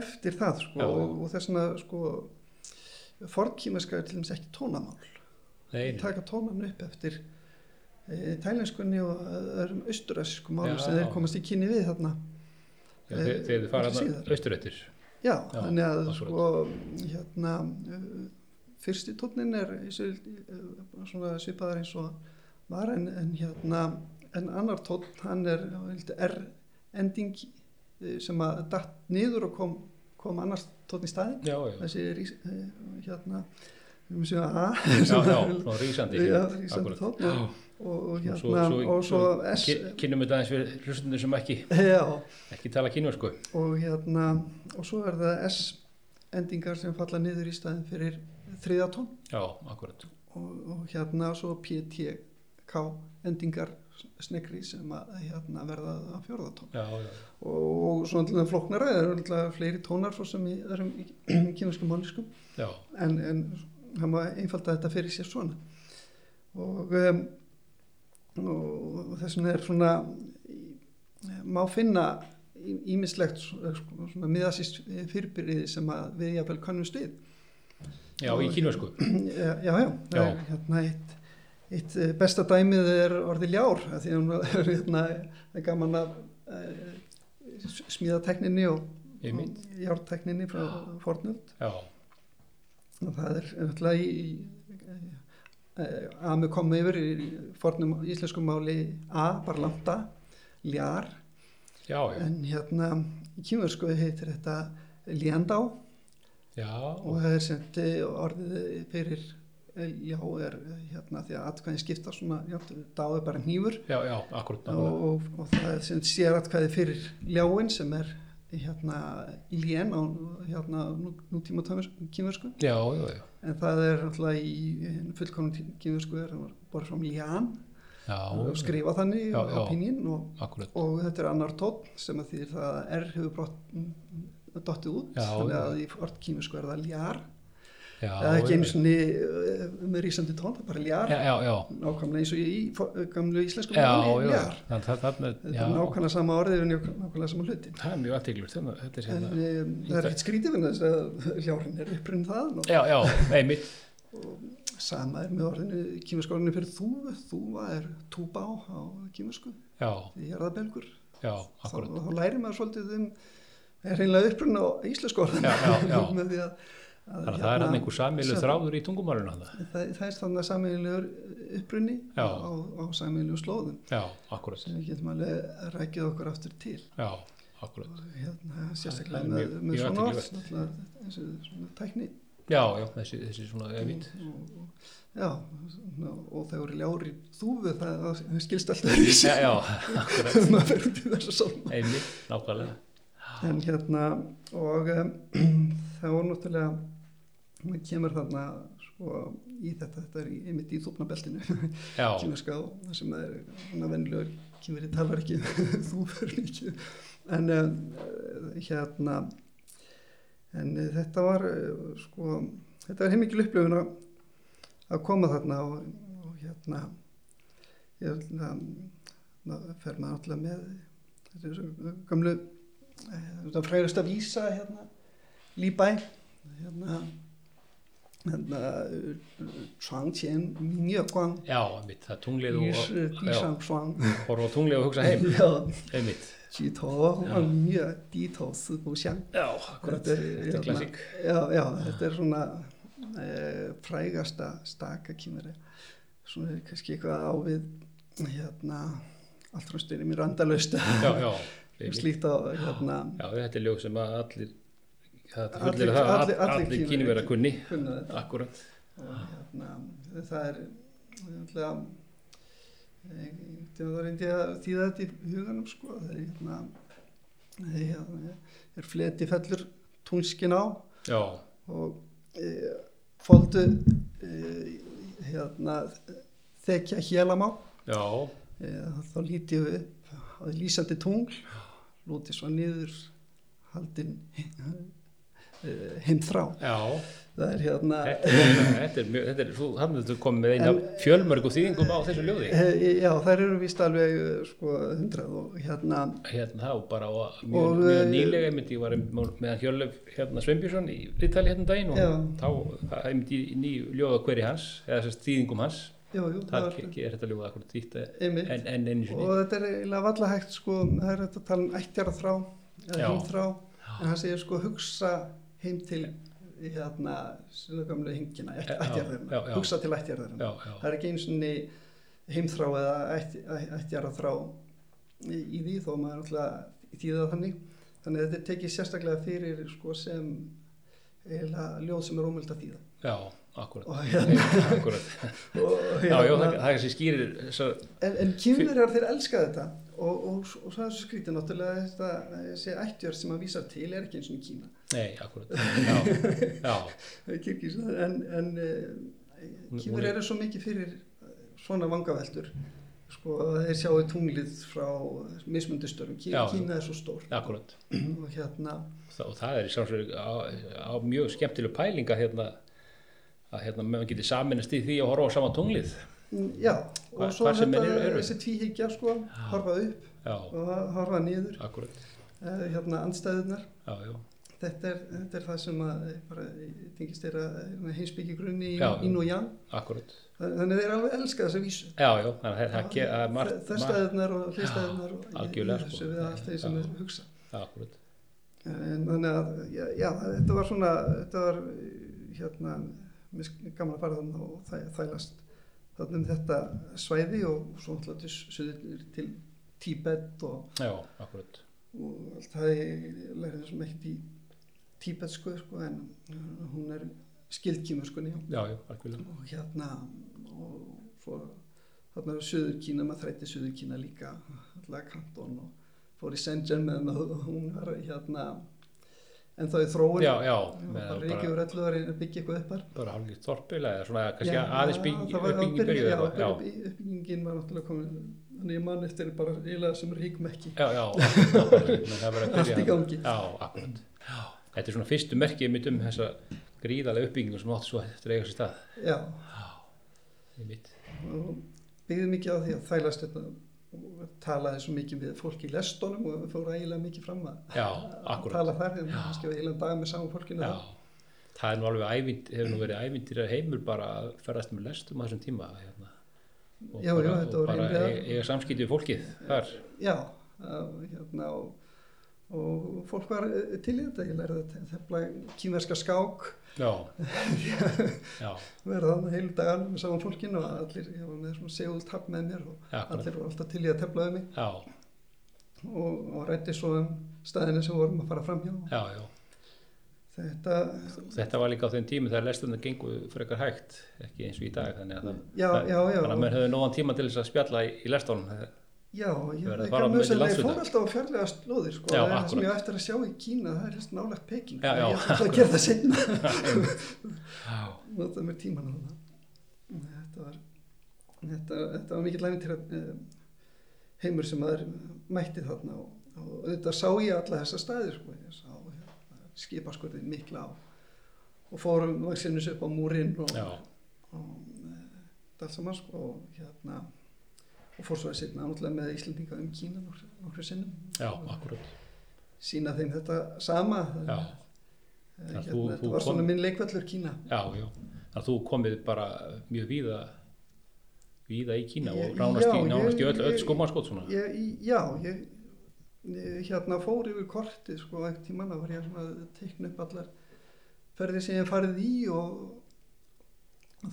eftir það sko, og, og þess vegna sko fornkímerska er til dæmis ekki tónamál nei, taka tónan upp eftir e, tælenskunni og öðrum austuræsisku máli Já. sem þeir komast í kynni við þarna já, þeir, þeir fara þarna síðar. austurettir Já, Já, þannig að sko hérna uh, fyrsti tónnin er svona svipaðar eins og var en, en hérna en annar tónn hann er R-ending uh, sem að datt niður og kom, kom annars tónn í staðin Já, já, þessi er uh, hérna við séu að A. *laughs* Rísandi tónn. Og, og, hérna Svo, svo, og svo S. ky- kynnum við þetta aðeins fyrir hlustundur sem ekki, já, ekki tala kínversku og hérna og svo er það S endingar sem falla niður í staðin fyrir þriða tón. Já, akkurat. Og, og hérna svo PTK endingar snegri sem að hérna, verða að fjórðatón já, já, og, og svona til það það eru alltaf fleiri tónar svo sem í öðrum *clears throat* kynverskum máliskum já, en, en hann má einfalda þetta fyrir sér svona. Og, um, og þess vegna er svona má finna ímislegt svona miðasist fyrirbyrði sem að við jafnvel kannumst við já, í kínversku *clears throat* já, já, já, það Já. er hérna eitt, eitt eh, besta dæmið er orðið ljár því að er hérna það er gaman að uh, smíðatekninni og, og jártekninni frá fornöld. Já, og það er náttúrulega í, í eh, að með koma yfir í fornum íslenskum máli A, bara langt A, ljár. Já, já, en hérna í kýmursku heitir þetta ljandá já, og það er semt orðið fyrir eh, já er eh, hérna því að atkvæðin skipta svona, já, dá er bara hnífur. Já, já, akkurat og, og, og það er semt sér atkvæði fyrir ljáin sem er hérna lén á hérna nú, nútíma kýmursku já, já, já, en það er alltaf í fullkonum kýmursku er borðið fram lján já, og skrifa þannig á pínin og, og þetta er annar tótt sem að því það að R hefur brott dottið út Já, þannig að í orð kýmursku er það ljár já, eða ekki einu já, svonni með rísandi tón, það er bara ljár já, já, já, nákvæmlega eins og í gamlu íslensku að þarna, þetta er nákvæmlega sama orðið en nákvæmlega sama hluti. Það er mjög er en hérna, um, það er ekkert skrítið fyrir þess að ljárin er upprinn það og já, já, einmitt, sama er með orðinu orðinu fyrir þúfu, þúfa er túbá á kýmursku, já, því jarðabelgur já, þá, akkurat, þá lærir maður svolítið um er reynilega upprinn á íslensku orðinu. *laughs* Með því að, að það er hann einhver samilu þráður í tungumálinu það, það er þannig að sameiginlegur upprunni Já. á, á sameiginlegu slóðum. Já, sem við getum alveg rækið okkur aftur til. Já, akkurat. Hérna, Það sérstaklega með, með svona orð eins og svona tækni. Já, já, þessi, þessi svona, einmitt og, og, já, svona, og þegar eru ljári þúfu það, það skilst alltaf já, já, *laughs* akkurat, maður verður til þess að svona einmitt, nákvæmlega en hérna og var *clears throat* náttúrulega maður kemur þarna svo í þetta, þetta er einmitt í þúfnabeltinu *laughs* já, kýmerska og það sem er svona vennilegur kýmeri talar ekki *laughs* þú fyrir ekki en hérna en þetta var sko, þetta var heimikil upplifun að, að koma þarna og, og hérna ég hérna ná, fer maður náttúrulega með þetta er svo gamlu það fræðist að vísa hérna, líbæ. Hérna. Svangtjén mjög gang já, einmitt, það er tunglið og og tunglið og hugsa *laughs* heim. Einmitt. Mjög dítóð þetta er hérna- klassík. Þetta er svona e, frægasta stakakýmur svona kannski eitthvað ávið hérna allt frá styrjum í randalösta já, já slíkt á hérna já, þetta er ljóð sem að allir Allir- að allir- allir Kínverjar- kínverða kunni akkurat, hérna það er eh, það reyndi að þýða þetta í huganum sko það er hérna það er, hérna, fleti fellur túnskin á já, og e, fóldu e, hérna þekja hélamá e, þá líti við á því lýsandi tungl lúti svo niður haldin e, heimþrá já. Það er hérna þetta er, mjög, þetta er þú komið með eina fjölmörgu þýðingum á þessu ljóði. E, já þær eru vist alveg eh, sko hundrað og hérna hérna þá bara á mjög, Og, mjög eh, nýlega einmitt ég var einmitt með Hjörlef hérna Sveinbjörnsson í viðtali hérna um daginn og Já. þá einmitt í ný ljóða hverju hans eða þess þýðingum hans jú, jú, það það er, er þetta ljóða akkur einmitt. en, en einu og sinni þetta er eiginlega valla hægt sko það er þetta að tala um ættjara þrá eða heimþrá en hann segir sko hugsa heim til hérna sinu gamlu hingina já. hugsa til já, það er ekki eins og heimþrá eða ætt, ættjara þrá í, í því þó maður alltaf þýða þannig. Þannig að þetta tekið sérstaklega fyrir sko sem eiginlega ljóð sem er ómöld að þýða. Já, akkurat. Og hérna, akkurat, *laughs* og, *laughs* já, já, hérna það, það er sem skýrir En, en kynverjar þeir elska þetta. Og, og, og svo er þessu skrítið náttúrulega þetta, þessi ættjör sem að vísa til er ekki eins og Kína. Nei, akkurat. *laughs* Já, en, en eh, er- eru svo mikið fyrir eh, svona vangaveltur. Sko að þeir sjáu tunglið frá mismundustörum, Kí, Já, já. Kína er svo stór akkurat. *clears throat* Og hérna Þa- og það er í sjálfsögur á, á mjög skemmtileg pælinga hérna að hérna maður getur saminast í því að horfa á sama tunglið. Mm, já, Hva- og svo hvar sem þetta eru. þessi tvíhyggja sko, horfa upp já, og horfa niður. Akkurat. Eh, hérna andstæðunar já, þetta er, þetta er það sem að eh, bara tengist þeirra heimsbyggi grunni í, Já, já. í og ján. Akkurat. Þannig þeir alveg elska þessa vísu. Já, já, þannig að það að margt, þörstæðunar og hlýstæðunar og algjörlega, sko. við allt þeir sem er hugsa. Já, akkurat. En þannig að já, já, þetta var svona þetta var hérna gaman að fara þannig og þæ, þælast þannig um þetta svæði og svo alltaf til, Tíbet og, já, og allt það ég lærði þessum ekkert í tíbetsku sko, en uh, hún er skildkímuskunni já, já, og hérna og svo þarna er Suður Kína, maður þrætti Suður Kína líka allavega kantón og fór í Shenzhen meðan hún var hérna en þá er þróun já, já, og með bara bara, reykja úr öllu að reyna að byggja eitthvað uppar bara hálfgeir þorpilega eða svona kannski aðeins það uppbygging í að byrja, já, uppbyggingin var náttúrulega komin þannig ég mann eftir bara eiginlega sem ríkum ekki. Já, já, það að Allt í gangi. já, akkurat. Þetta er svona fyrstu merkið mitt um þessa gríðarlega uppbyggingu sem átti svo eftir að eiga sér stað. Já, í mitt og byggði mikið á því að þælast þetta og talaði svo mikið við fólk í lestónum og fór eiginlega mikið fram að já, að akkurat. tala þar. En kannski var eiginlega dag með saman fólkinu þar. það er nú alveg ævind, hefur nú verið ævindir heimur bara að ferðast með lestum á þessum tíma hérna. og Já, bara, já, þetta og bara eiga, eiga samskipti við fólkið þar. Já, að, hérna og, og fólk var eh, til í þetta. Ég lærði að tefla kýmverska skák. Já, *laughs* já, verða þannig heilu dagan með saman fólkinu og allir, ég var með svona segult hafn með mér og já, allir voru alltaf til í að tefla um mig. Já, og, og rætti svo um staðinu sem vorum að fara fram hjá. Já, já. Þetta, þetta var líka á þeim tími þegar lesturna gengu frekar hægt ekki eins og í dag þannig að, já, það, já, já. þannig að menn höfðu nógan tíma til þess að spjalla í, í lestunum já, ég veit fara að á mjög sem ég fór alltaf á fjárlega slóðir sko, Já, það er það sem ég á eftir að sjá í Kína það er helst nálægt Peking. Já, já, ég ætla að gera það senna *laughs* já, nota mér tíman á það. Þetta var þetta, þetta var mikill lægni til að heimur sem maður mætti þarna og, og auðvitað sá ég alla þessa staði sko. ég sá hérna, skipaskurðin mikla og, og fórum vaksinus upp á múrin og, já, og e, allt saman sko, og hérna og fór svo að sitna náttúrulega með Íslandinga um Kína nokkru sinnum. Já, akkurat. Sína þeim þetta sama. Já, Eh, hérna, þú- þetta þú var svona kom- minn leikvallur Kína. Já, já. Þannig að þú komið bara mjög víða víða í Kína Ég- og nánast í, já, nánast í ég- öll, öll ég- skómaskot svona. ég, í- já, ég, hérna fór yfir kortið sko, ekkert tímann að var ég svona að teikna upp allar ferðir sem ég farið í og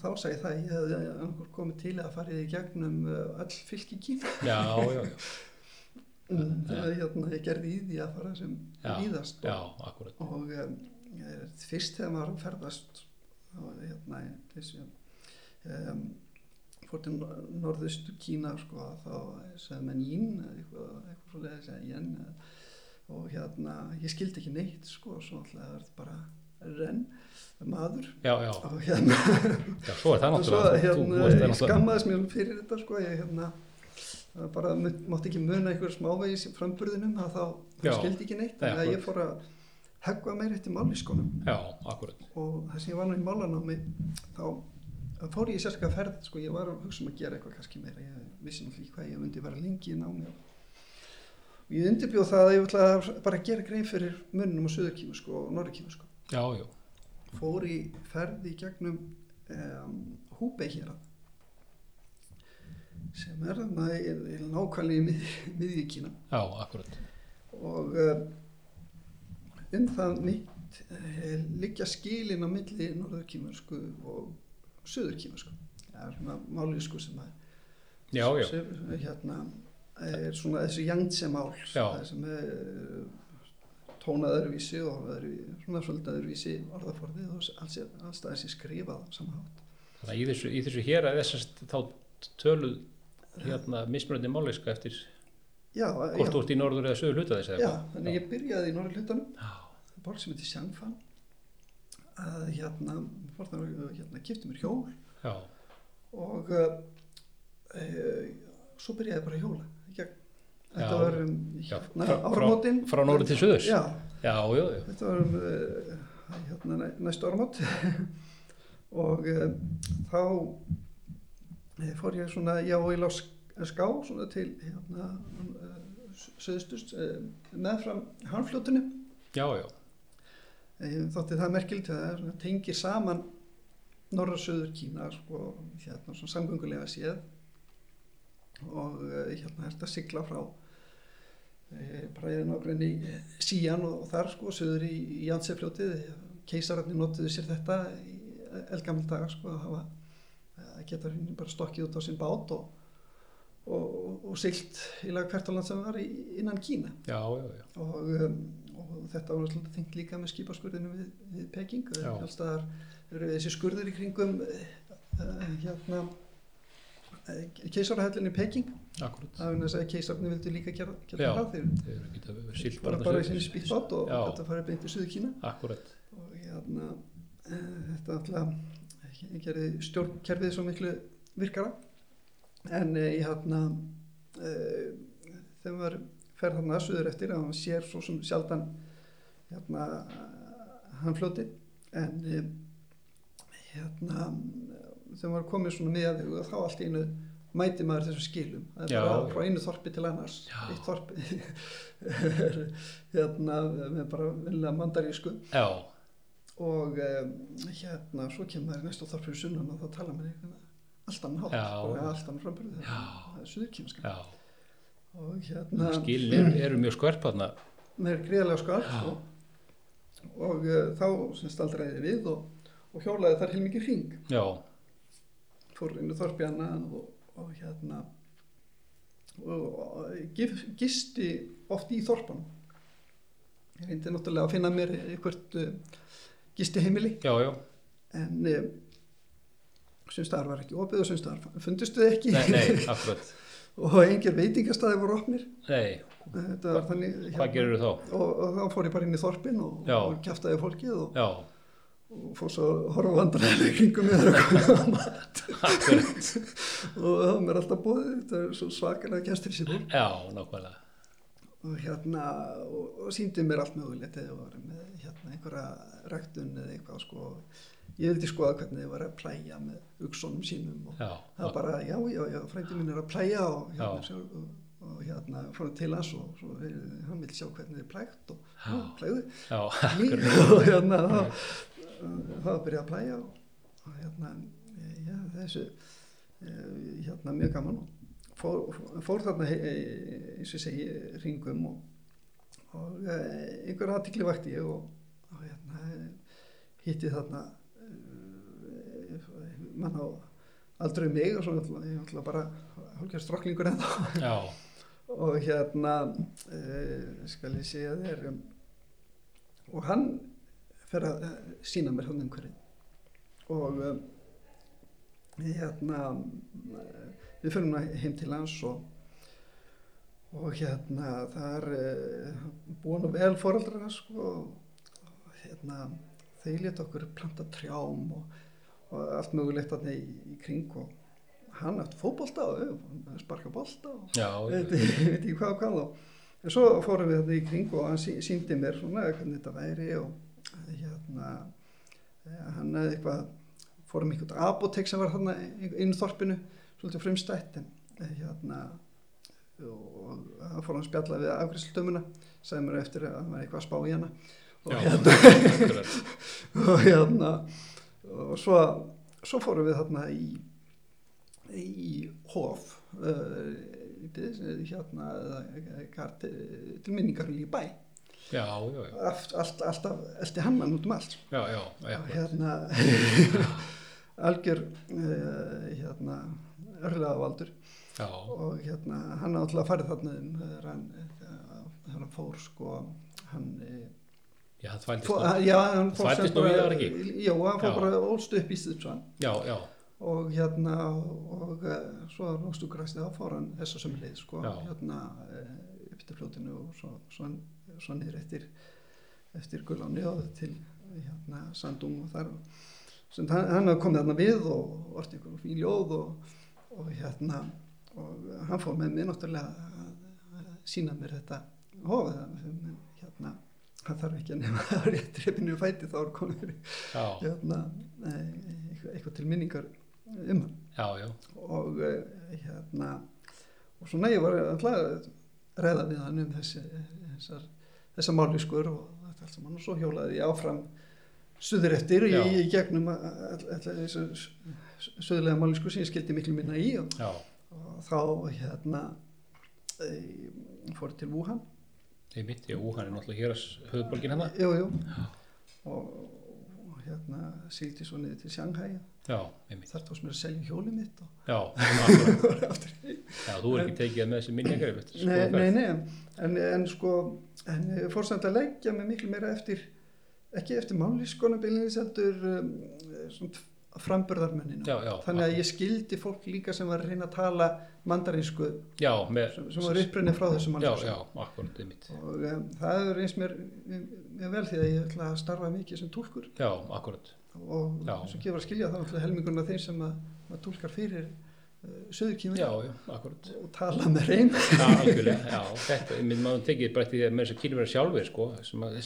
þá sagði það ég hefði komið til að farið í gegnum uh, öll fylki Kína. Já, já, já, *laughs* þegar hérna, ég gerði í því að fara sem víðast já, og, og um, ég- fyrst þegar maður ferðast þá hérna þessi um, fór til nor- norðustu Kína sko, þá segði yin eða eitthvað, eitthvað svo leiðis að yen og hérna ég skildi ekki neitt sko, svo alltaf er þetta bara renn, maður. Já, já, og hérna, já, svo er það náttúrulega hérna varst ég skammaðist mér fyrir þetta sko, ég hérna bara mátti ekki muna einhver smávegis í framburðinum að þá, þá skildi ekki neitt að ég fór að höggva meir eftir akkurat. Og þess að ég var nú í málanámi þá fór ég sérstaklega ferð sko, ég var að hugsa um að gera eitthvað kannski meira. Ég vissi náttúrulega hvað ég myndi vera lengi í námi. Og ég undirbjóð það að ég ætla að bara gera grein fyrir munnum og söðurkímu sko, og norðurkímu sko. Já, já, fór í ferð í gegnum um, Húbei hér. Sem er nákvæmlega í mið, miðjukína já, akkurat. Og uh, um það mitt uh, liggja skilin á milli norðurkímarsku og söðurkímarsku það er svona málisku sem að já, já, sem, hérna, er svona þessi jangtse mál sem er uh, tónað öðruvísi og öðru, svona svolítið öðruvísi orðaforðið og alls, það er sér skrifað á sama hátt. Þannig að í þessu, í þessu hér að þessast þá töluð hérna mismunandi máleiska eftir já, hvort ert í norður eða söður hluta þess já, þannig ég byrjaði í norður hlutanum. Já, borg sem heitir Sjangfan að hérna, fór það, hérna kipti mér hjól. Já, og uh, svo byrjaði bara að hjóla í gegn. Þetta var um hérna, frá- frá- áramótin. frá norður til já, þetta var um uh, hérna, næ- næstu áramót. *laughs* Og uh, þá eh, fór ég svona já í lá ská svona til hérna uh, söðustust meðfram Ég þótti það merkilegt að það tengir saman norra söður Kína sko, hérna svona samgöngulega séð. Og hérna er þetta sigla frá bara ég nákvæmni síjan og, og þar sko söður í, í Jansefljótið keisararnir notuðu sér þetta í elgamil daga sko að hafa að geta hérna bara stokkið út á sinn bát og, og, og, silt í lag hvert á land sem var í, innan Kína. Já, já, já. og, um, og þetta var náttúrulega tengt líka með skipaskurðinu við, við Peking. Allstaðar eru þessi skurður í kringum uh, hérna keisarahellin í Peking akkurat. það er þess að keisarni vildi líka gera, gera það þeir eru bara bara í sinni spýtbátt og þetta farið beint í Suðu Kína. Akkurat, og hérna uh, þetta alltaf gerði stjórnkerfið svo miklu virkara. En ég hérna uh, þegar maður fer þarna að suður eftir að hann sér svo sem sjaldan hérna hann fljóti en hérna þegar maður komið svona miðað þá allt í einu mæti maður þessum skilum. Það er bara frá einu þorpi til annars. Já. eitt þorpi. Er *laughs* hérna með bara vilja mandarísku. Já, og um, hérna svo kemur maður í næstu þorp fyrir sunnan og þá tala maður einhvern allt annan hátt Já. bara allt annan framburð Já. það er suðurkímska og hérna Skilin eru, eru mjög skörp þarna. með gríðarlega skall Já. og, og uh, þá sem staldraði við og, og hjólaði þar heilmikið hring. Já, fór í þorpi annan og, og hérna og, gisti oft í þorpan ég reyndi náttúrulega að finna mér einhvert uh, gisti heimili já, já. en um, sumstaðar var ekki opið og sumstaðar fundistu þið ekki. Nei, nei, *laughs* og engir veitingastæði voru opnir. Nei, var þannig hvað gerur þá? og, og þá fór ég bara inn í þorpin og, og kjaftaði fólkið og, Já, og fór svo að horfa vandræðilega kringum mér og koma á mat. *laughs* Og það var mér alltaf bóðið þetta er svo svakalega gestur sér Já, nákvæmlega. og hérna og, og síndi mér allt mögulegt eða var með hérna einhverja ræktun eða eitthvað sko. Ég vildi skoða hvernig þið var að plæja með uksonum sínum og Já, það var bara, já, já, já, frændi minn er að plæja og hérna, sjá, og, og hérna fór hann til hans og svo, eh, hann vil sjá hvernig þið er plægt og já, *laughs* og hérna þá þá að byrja að plæja og, hérna, eh, já, þessu eh, hérna mjög gaman. Og fór, fór þarna eh, eins og segi, ringum og, og einhver aðtikli vakti ég og, og hérna hitti þarna mann á aldrei mig og svo náttúrulega- ég náttúrulega bara hálfgerð stróklingur en þá já, *laughs* og hérna skal ég segja þér um, og hann fer að uh, sína mér hann einhverju og um, hérna uh, við fyrir núna heim til hans og og hérna það er uh, búin og vel hans sko og hérna þeir leta okkur planta trjám og, og allt mögulegt í, í kring og hann átt fótbolta og sparka bolta og *laughs* veit ekki hvað og hvað og en svo fórum við þetta í kring og hann sí- sýndi mér svona hvernig þetta væri og hérna eh, hann hefði eitthvað fórum eitthvað apotek sem var þarna inn í þorpinu svolítið frumstætt en eh, hérna og það fór hann spjalla við afgriðsldömuna sagði mér eftir að hann var eitthvað að spá í hana. Og já, hérna *laughs* og hérna og svo, svo fórum við þarna í í hof uh, hérna til til minningar í bæ Já, já, já, allt, allt, alltaf eldi hann mann út um allt já, já, já, og hérna *laughs* algjör uh, hérna örlega valdur já, og hérna hann náttúrulega farið þarna um þegar hann, hann fór sko hann eh, já, það þvældist nú. já, hann fór bara- já, hann fór Já. bara ólst upp í Stíðsvann Já, já, og hérna og uh, svo nástu græsti þá fór hann þess að sem leið sko Já. hérna upp til fljótinu og svo, svo, svo niður eftir eftir Guðláni og til hérna Sandung og þar. Sem hann, hafði komið þarna við og orðið einhverjum fín ljóð og, og hérna og hann fór með mér náttúrulega að, sína mér þetta hóð hérna hann þarf ekki að nefna *laughs* að rétt reyfinu fæti þá er komið hérna, eh, eitthvað, til minningar um hann. Já, já, og eh, hérna og svona ég var alltaf ræða við hann um þessi þessar, þessar máliskur og þetta allt saman og svo hjólaði ég áfram suður eftir í, Já. í gegnum þessu suðulega máliskur sem ég skildi miklu minna í og, og þá hérna e, fór til Wuhan einmitt, já, hann er náttúrulega hér að höfðborgin hennar. jú, jú. Og, og hérna síldi svo niður til Shanghai Já, einmitt, þar tókst mér að selja hjólið mitt og já, *laughs* já, þú er ekki tekið með þessi minningar, Nei, nei, nei, en, en sko en ég fór samt að leggja mig miklu meira eftir ekki eftir mállískonabilins heldur um, svona já, þannig að ég skildi fólk líka sem var að reyna að tala mandarinsku Já, með, sem, sem var upprunnið frá akkurat, einmitt, og um, það hefur reynst mér mjög vel því að ég ætla að starfa mikið sem túlkur. Já, akkurat, og sem gefur að skilja það er helmingurinn af þeim sem að, að túlkar fyrir uh, já, akkurat. og tala með reyn Já, algjörlega, já, þetta, maður tekið bara eftir því að með þess að kynverða sjálfur, sko, sem að,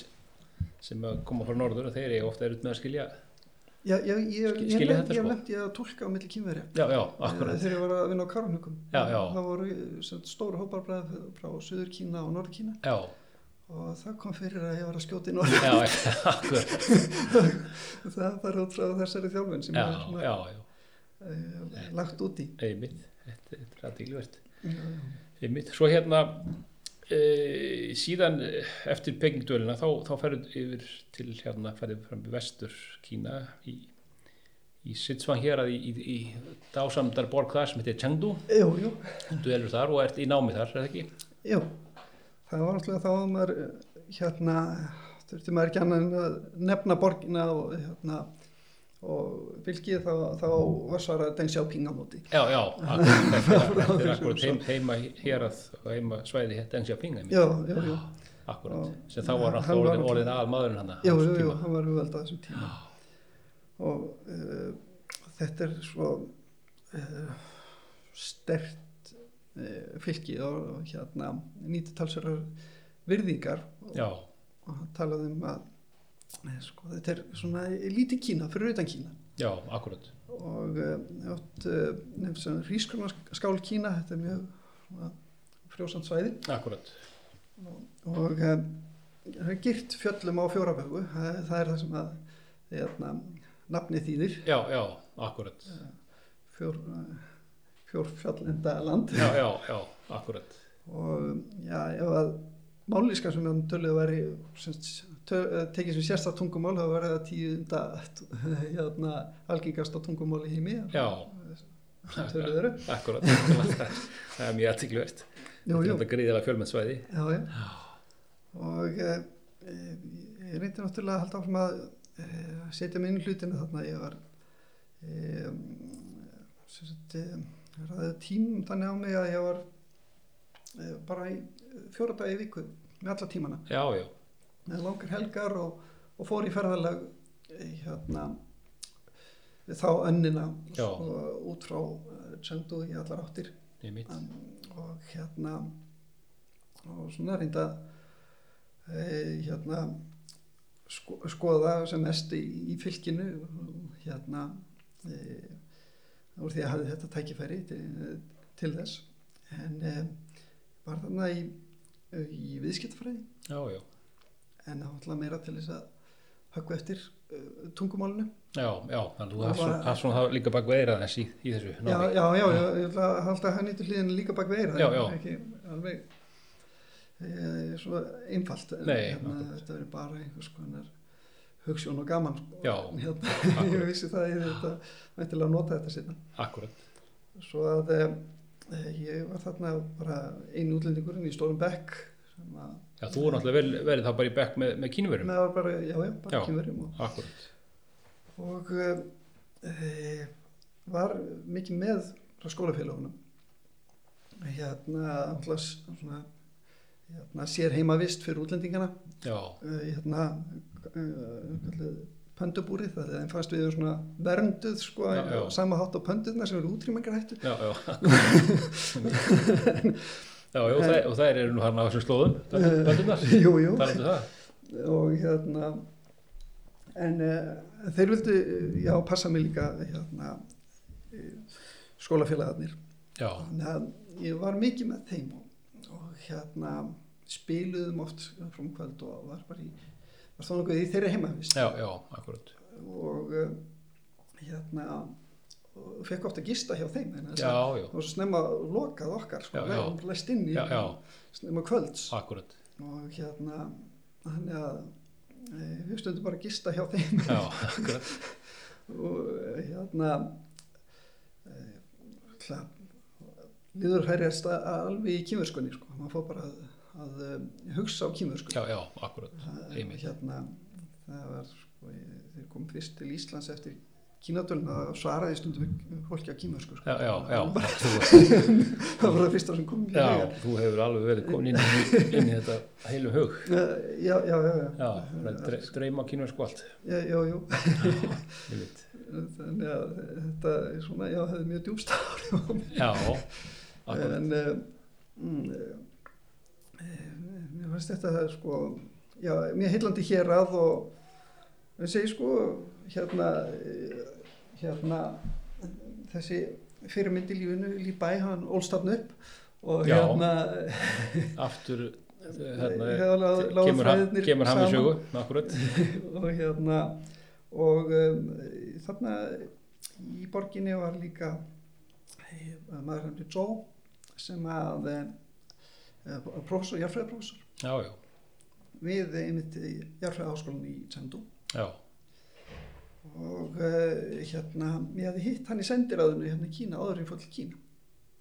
sem að koma frá norður og þeir eru ofta erut með að skilja, Já, ég, ég, Skil- ég, sko? að tólka á milli já, akkurat, þegar ég var að vinna á Karunhukum það voru sem sagt stóru hópar frá, frá Suður Kína og Norður Kína já, og það kom fyrir að ég var að skjóta í akkurat, *laughs* það var út frá þessari þjálfun sem já, ég var já, svona, já, uh, lagt út í. Einmitt, þetta er já. Einmitt. Svo hérna e, síðan eh, eftir pekingdölina þá, þá ferðu yfir til hérna ferðu fram í vestur Kína í, í Sichuan hér að í, í, í dásamdar borg þar sem heitir Chengdu. Jú, jú, þú elur þar og ert í námi þar, er það ekki? jú það var náttúrulega þá að maður eh, hérna, þurfti maður ekki að nefna borgina og hérna og fylgið þá, þá var svara Deng Xiaoping á móti Já, já, *laughs* akkurat, þetta er, akkurat heim, heima hér að heima svæði hér Deng Xiaoping einmitt. já, já, já. Akkurat, Já. sem þá var alltaf orðin, orðin að maðurinn hann Jú, jú, jú, hann var auðveld á þessum tíma. Og uh, þetta er svo uh, stert fylki og, hérna nýti talsverðar virðingar og, og talaði um að eh, sko, þetta er svona lítið Kína fyrir utan Kína. Já, akkurat. Og uh, nefnst rískrona Kína þetta er mjög frjósamt svæði. Akkurat, og það er girt fjöllum á fjórabögu það, það er það sem að hérna, nafni þýðir. Já, já, akkurat. Fjór, fjór fjallenda land Já, já, já, akkurat. Og já, ef að mállíska sem hann töluðu væri semst, tö, eh, tekið sem sérsta tungumál það var það tíunda *laughs* hérna, algengasta tungumál í heimi. Já, töluðu eru. *laughs* Akkurat. Það er mjög aðtíkluvert Þetta er þetta gríðilega fjölmenn svæði já, já. og e, ég reyndi náttúrulega að halda áfram að e, setja mig inn í hlutinu þarna. Ég var e, sem sagt e, ræði tím þannig á mig að ég var e, bara í fjóra dagi í viku með alla tímana. Já, já, með langar helgar og, og fór í ferðalag e, hérna þá önnina svo, út frá Chengdu í allar áttir. Um, og hérna og svona reynda e, hérna sko, skoða sem mest í, í fylkinu og hérna e, úr því að hafði þetta tækifæri til, til þess. En e, var þarna í, í viðskiptafræði. Já, já, en náttúrulega meira til þess að höggva eftir uh, tungumálinu. Já, já Þannig að þú hast svona, svona líka bak veira þess í, þessu já, námi. já, já, já, ég ætla að halda hann til hlýðin líka bak veira Já, já. ekki alveg e, svo einfalt. En Nei, hérna, þetta er bara einhvers konar hugsjón og gaman sko. Hérna, *laughs* ég vissi það ég þetta mæntilega að nota þetta sinna Akkurat, svo að e, ég var þarna bara einu útlendingurinn í stórum bekk já, þú er náttúrulega vel, verið þá bara í bekk með, með bara, já, já, bara kynverjum og og e, var mikið með frá skólafélagunum hérna, alltaf svona, hérna sér heimavist fyrir útlendingana. Já, hérna e, pöndubúrið það þeim fannst við svona vernduð sko, Já, já. sama hátt á pöndurna sem eru útrýmingar hættu já, já. *laughs* Já, já, það, og það eru nú hann á þessum slóðum böndunar, *laughs* jú, jú, talandu það. Og hérna en uh, þeir vildu já, passa mig líka hérna eh, skólafélagarnir. Já, þannig að ég var mikið með þeim og, og hérna spiluðum oft frá kvöld og var bara í var þá nokkuð í þeirra heimavist já, já, akkurat. Og uh, hérna og fekk ofta gista hjá þeim já, að það var svo snemma lokað okkar sko, Já, já. læst inn í já, já, snemma kvölds. Akkurat. Og hérna þannig að e, við stundum bara að gista hjá þeim. Já, *laughs* og eh, hérna e, hla, liður hærjast alveg í kýmurskunni sko. maður fór bara að, að um, hugsa á kýmurskunni já, já, akkurat, einmitt hérna það var sko, ég- þeir kom fyrst til Íslands eftir kínatöluna og svaraði stundum fólki á kýmursku sko. já, já, já, það var *laughs* það fyrsta sem kom já, hugann. þú hefur alveg verið komin inn, í- inn í þetta heilum hug *laughs* Eh, já, já, já, já. já, dre, dreyma kynum sko allt já, já, já. *laughs* þannig að þetta er svona, já, hefði mjög djúbst áhrif á mig. já, akkurat en uh, mm, mér fannst þetta sko, já, mér heillandi hér að og ég segi sko hérna eh, hérna þessi fyrirmynd í lífinu Líbæ, hann ólstafn upp og hérna *laughs* aftur hérna, *laughs* Hérna lágu kemur, hann, kemur hann við sögu akkurat, *laughs* og hérna og um, þarna í borginni var líka eh, maður er Joe sem að professor, jarfræðarprofessor já, já, við einmitt jarfræðaháskólan í Tsendu já. Og uh, hérna ég hefði hitt hann í sendiráðinu hérna í Kína áður en ég fór til Kína.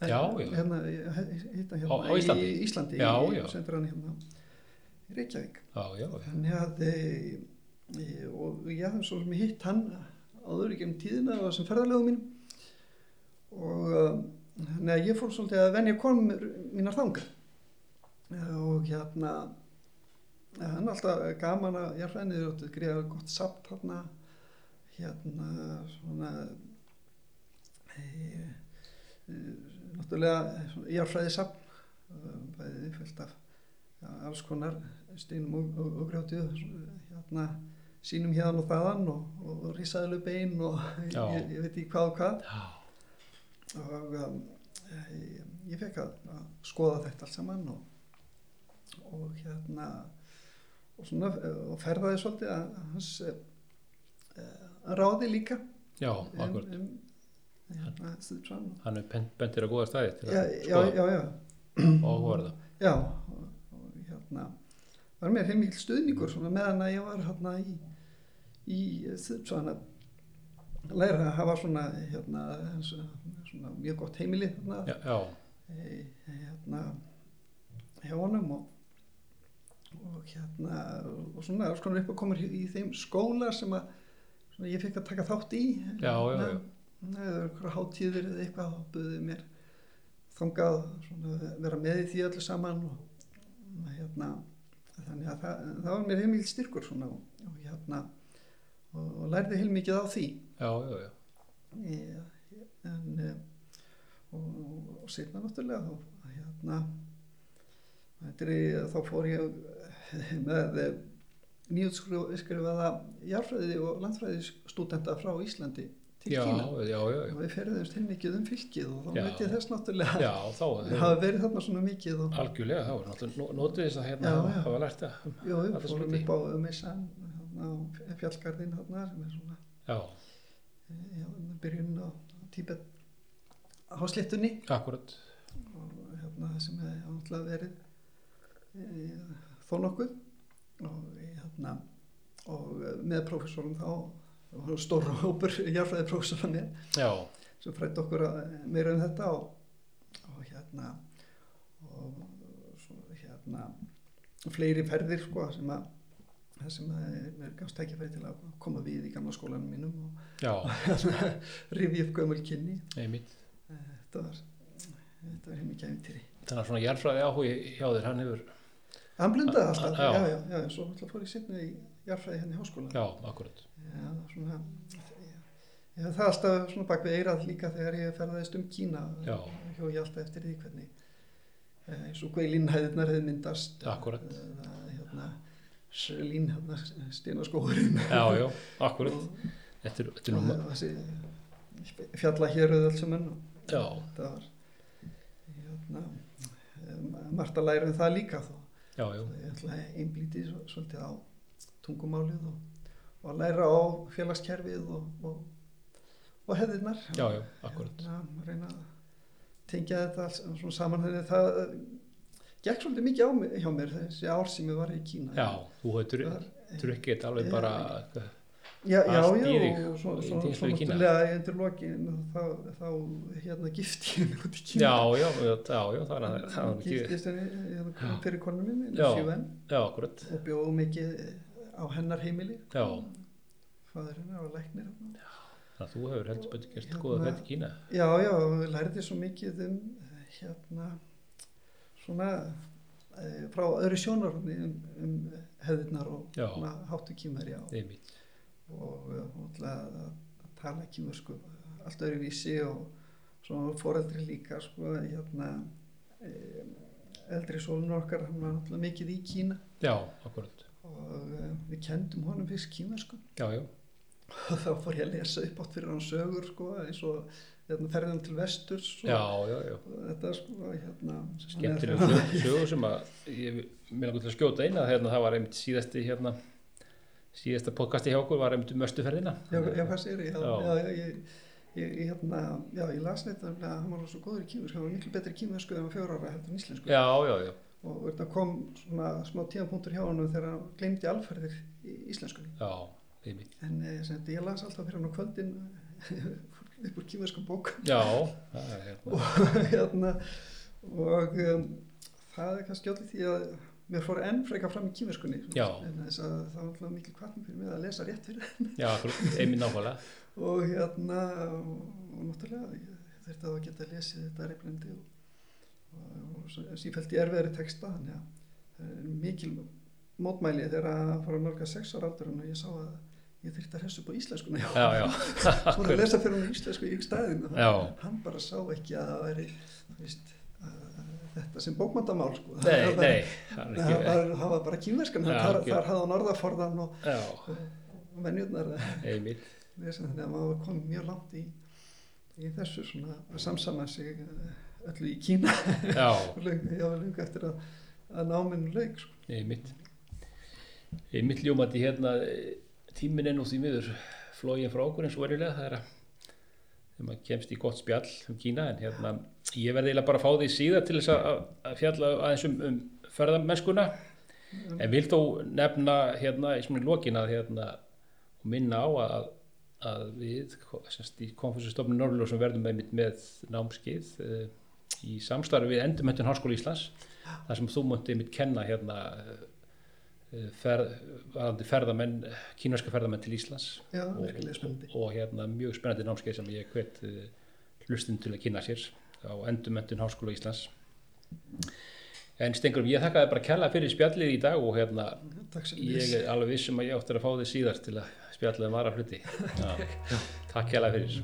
Já, já. hérna, hitt hann Á- hérna á Íslandi? í Íslandi Já, í sendiráðinu hérna í Reykjavík. E, e, og ég hafði svo sem ég hitt hann áður í gegnum tíðina og sem ferðarlegum mín og að ég fór svolítið að venja konum mínar þanga og hérna hann er alltaf gaman að ég hræðinni þér greiða gott samt hérna hérna svona e, náttúrulega járfræði samt bæði fullt af ja, alls konar steinum og, og, og grjótið hérna sínum hérna og þaðan og, og, risaðlu bein og *laughs* Já. ég, ég veit ekki hvað og hvað. Já, og um, ég, ég fekk að, að skoða þetta allt saman og, og hérna og svona og ferðaði svolítið að, að hans uh, ráði líka. Já, um, akkurat. um, hérna, Sichuan og- hann er bentir á góða staði til já, að skoða. og hóra Já, og, og hérna var mér heimil stuðningur svona meðan að ég var hérna í, í Þutsvan að læra að hafa svona, hérna, svona mjög gott heimili hérna, já, já, hérna hjá honum og, og hérna og svona alls konar upp og komur í, þeim skóla sem að svona, ég fekk að taka þátt í Já, já, já. eða eitthvað hátíðir eða eitthvað þá buðið mér þangað svona, vera með í því öllu saman og, og hérna þannig að það, það var mér heimil styrkur svona og, og hérna og, og lærði heilmikið á því já, já, já. Ég- en eh, og, og setna náttúrulega þá hérna í- þá fór ég með nýjutskrifaða jarfræði og landfræði stúdenta frá Íslandi til Já, Kína. já, já, já, og við ferðumst heil mikið um fylkið og þá Já. veit ég þess náttúrulega já, þá *laughs* að er hafa verið þarna svona mikið og algjörlega, þá er náttúrulega notið þess að hérna Já, hafa- já. lært það um jú, alla fórum upp á Messan á fjallgarðin þarna sem er svona Já, eh, já, byrjun á Tíbet á sléttunni. Akkurat, og hérna það sem hefði náttúrulega verið e, þó nokkuð. Og hérna og eh, með prófessorum þá stóra hópur með já, sem frætti okkur að- meira um þetta og, og hérna og svo hérna fleiri ferðir sko sem að það sem er gafst tækifæri til að koma við í gamla skólanum mínum og *laughs* rifi upp gömul kynni. Einmitt. Þetta var þetta var heimikið æfintýri þannig að svona jarfræði áhugi hjá þér, hann hefur Hann blundaði alltaf, Já. já, já, já, svo alltaf fór ég setna í jarfræði henni í háskóla. já, akkurat, Já, svona, ég hef það alltaf svona bak við eirað líka þegar ég ferðaðist um Kína. Já. Hjó ég alltaf eftir því hvernig eh, eins og hvað línhæðirnar hefði myndast. Akkurat. Eh, það, Hérna, lín, hérna, steinaskóðurinn. já, já, akkurat þetta er, þetta er nú Þessi fjalla hér auðvitað saman. og já, Það var hérna, eh, margt að læra um það líka þó. Já, já, ég ætla að einblíti svo- svolítið á tungumálið og, og læra á félagskerfið og, og, og hefðirnar. Já, já, akkurat. Hérna, reyna að tengja þetta alls svona saman. Þegar það eh, gekk svolítið mikið á mig, hjá mér þessi ár sem ég var í Kína. Já, þú hefur Það- drukkið alveg bara já, já, já, og svo, náttúrulega undir lokin þá, þá hérna gifti ég mig út í Kína. Já, já, já, já, já, það er það giftist henni hérna, fyrir konum minni Já. Sjöven, já, akkurat. Og bjóð mikið á hennar heimili. Já, fadur hennar og læknir hérna. það þú hefur heldur betur gert Hérna- góða þetta Kína. Já, já, við lærði svo mikið um hérna svona e, frá öðru sjónarhóðni um, um hefðirnar og Já. svona, háttu kýmverja og, einmitt, og, og að, að tala kýmversku allt öðru vísi og svona foreldri líka sko, hérna e, eldri sólun okkar hann var náttúrulega mikið í Kína. Já, akkurat og e, við kendum honum fyrst kýmversku já, já, og þá fór ég að lesa upp átt fyrir hann sögur sko, eins og hérna, ferðum til vesturs og, já, já, já. Þetta sko hérna skemmtileg hann sög, sögur sem að ég til að skjóta eina hérna, það var einmitt síðasti hérna síðasta podcasti hjá okkur var um östuferðina. Já, já, hvað segir ég? Hérna, ég las neitt að hann var svo góður í kímersku, hann var miklu betri í kímersku en var fjóra ára heldur en íslensku. Já, já, já, og þetta kom svona smá tíðanpunktur hjá hann þegar hann glemdi alferðir í íslenskunni já, einmitt. En eh, sem, ég las alltaf fyrir hann á kvöldin *laughs* upp úr kímersku bók. Já, *laughs* það er hérna. Hérna, og um, það er kannski allir því að mér fór enn freka fram í kímerskunni Já. en þess að það var alltaf mikil kvartning fyrir mig að lesa rétt fyrir *laughs* já, einmitt nákvæmlega. *laughs* Og hérna og, náttúrulega þurfti að geta lesið þetta reyflendi og, og, og sífellt í erfiðari texta þannig að er mikil mótmæli þegar að fara nálga sex ára aldurinn og ég sá að ég þurfti að hressu upp á íslenskuna já, *laughs* já, já, fór að lesa fyrir hún íslensku í staðinu Já. hann bara sá ekki að það væri þú veist, þetta sem bókmyndamál sko. nei, það, nei það var, það var bara kýmverskan þar, þar hafði hann orðaforðan og, og venjurnar lesa þannig að maður komið mjög langt í, í þessu svona að samsama sig eh, öllu í Kína. Já, *laughs* lengur eftir að, að náminn lauk sko. einmitt. Einmitt ljómandi hérna tíminn er nú því miður flógin frá okkur eins og verilega það er að þegar maður kemst í gott spjall um Kína en hérna ég verði eiginlega bara að fá því síðar til þess að, að fjalla aðeins um, um ferðamennskuna. En vil þó nefna hérna í svona lokin að hérna minna á að, að við semst, í konfúsustofnun Norrljóð sem verðum með, með námskeið uh, í samstarfi við Endurmöntun Háskóla Íslands þar sem þú mútti mitt kenna hérna uh, ferð, varandi ferðamenn kínverska ferðamenn til Íslands. Já, og, og, og hérna mjög spennandi námskeið sem ég hvet uh, hlustin til að kynna sér á Endurmöntun Háskóla Íslands. En Stengur, ég þakkaði bara kella fyrir spjallið í dag og hérna ég er alveg vissum að ég áttur að fá þið síðar til að spjalla um aðra hluti. *laughs* Já. takk kella fyrir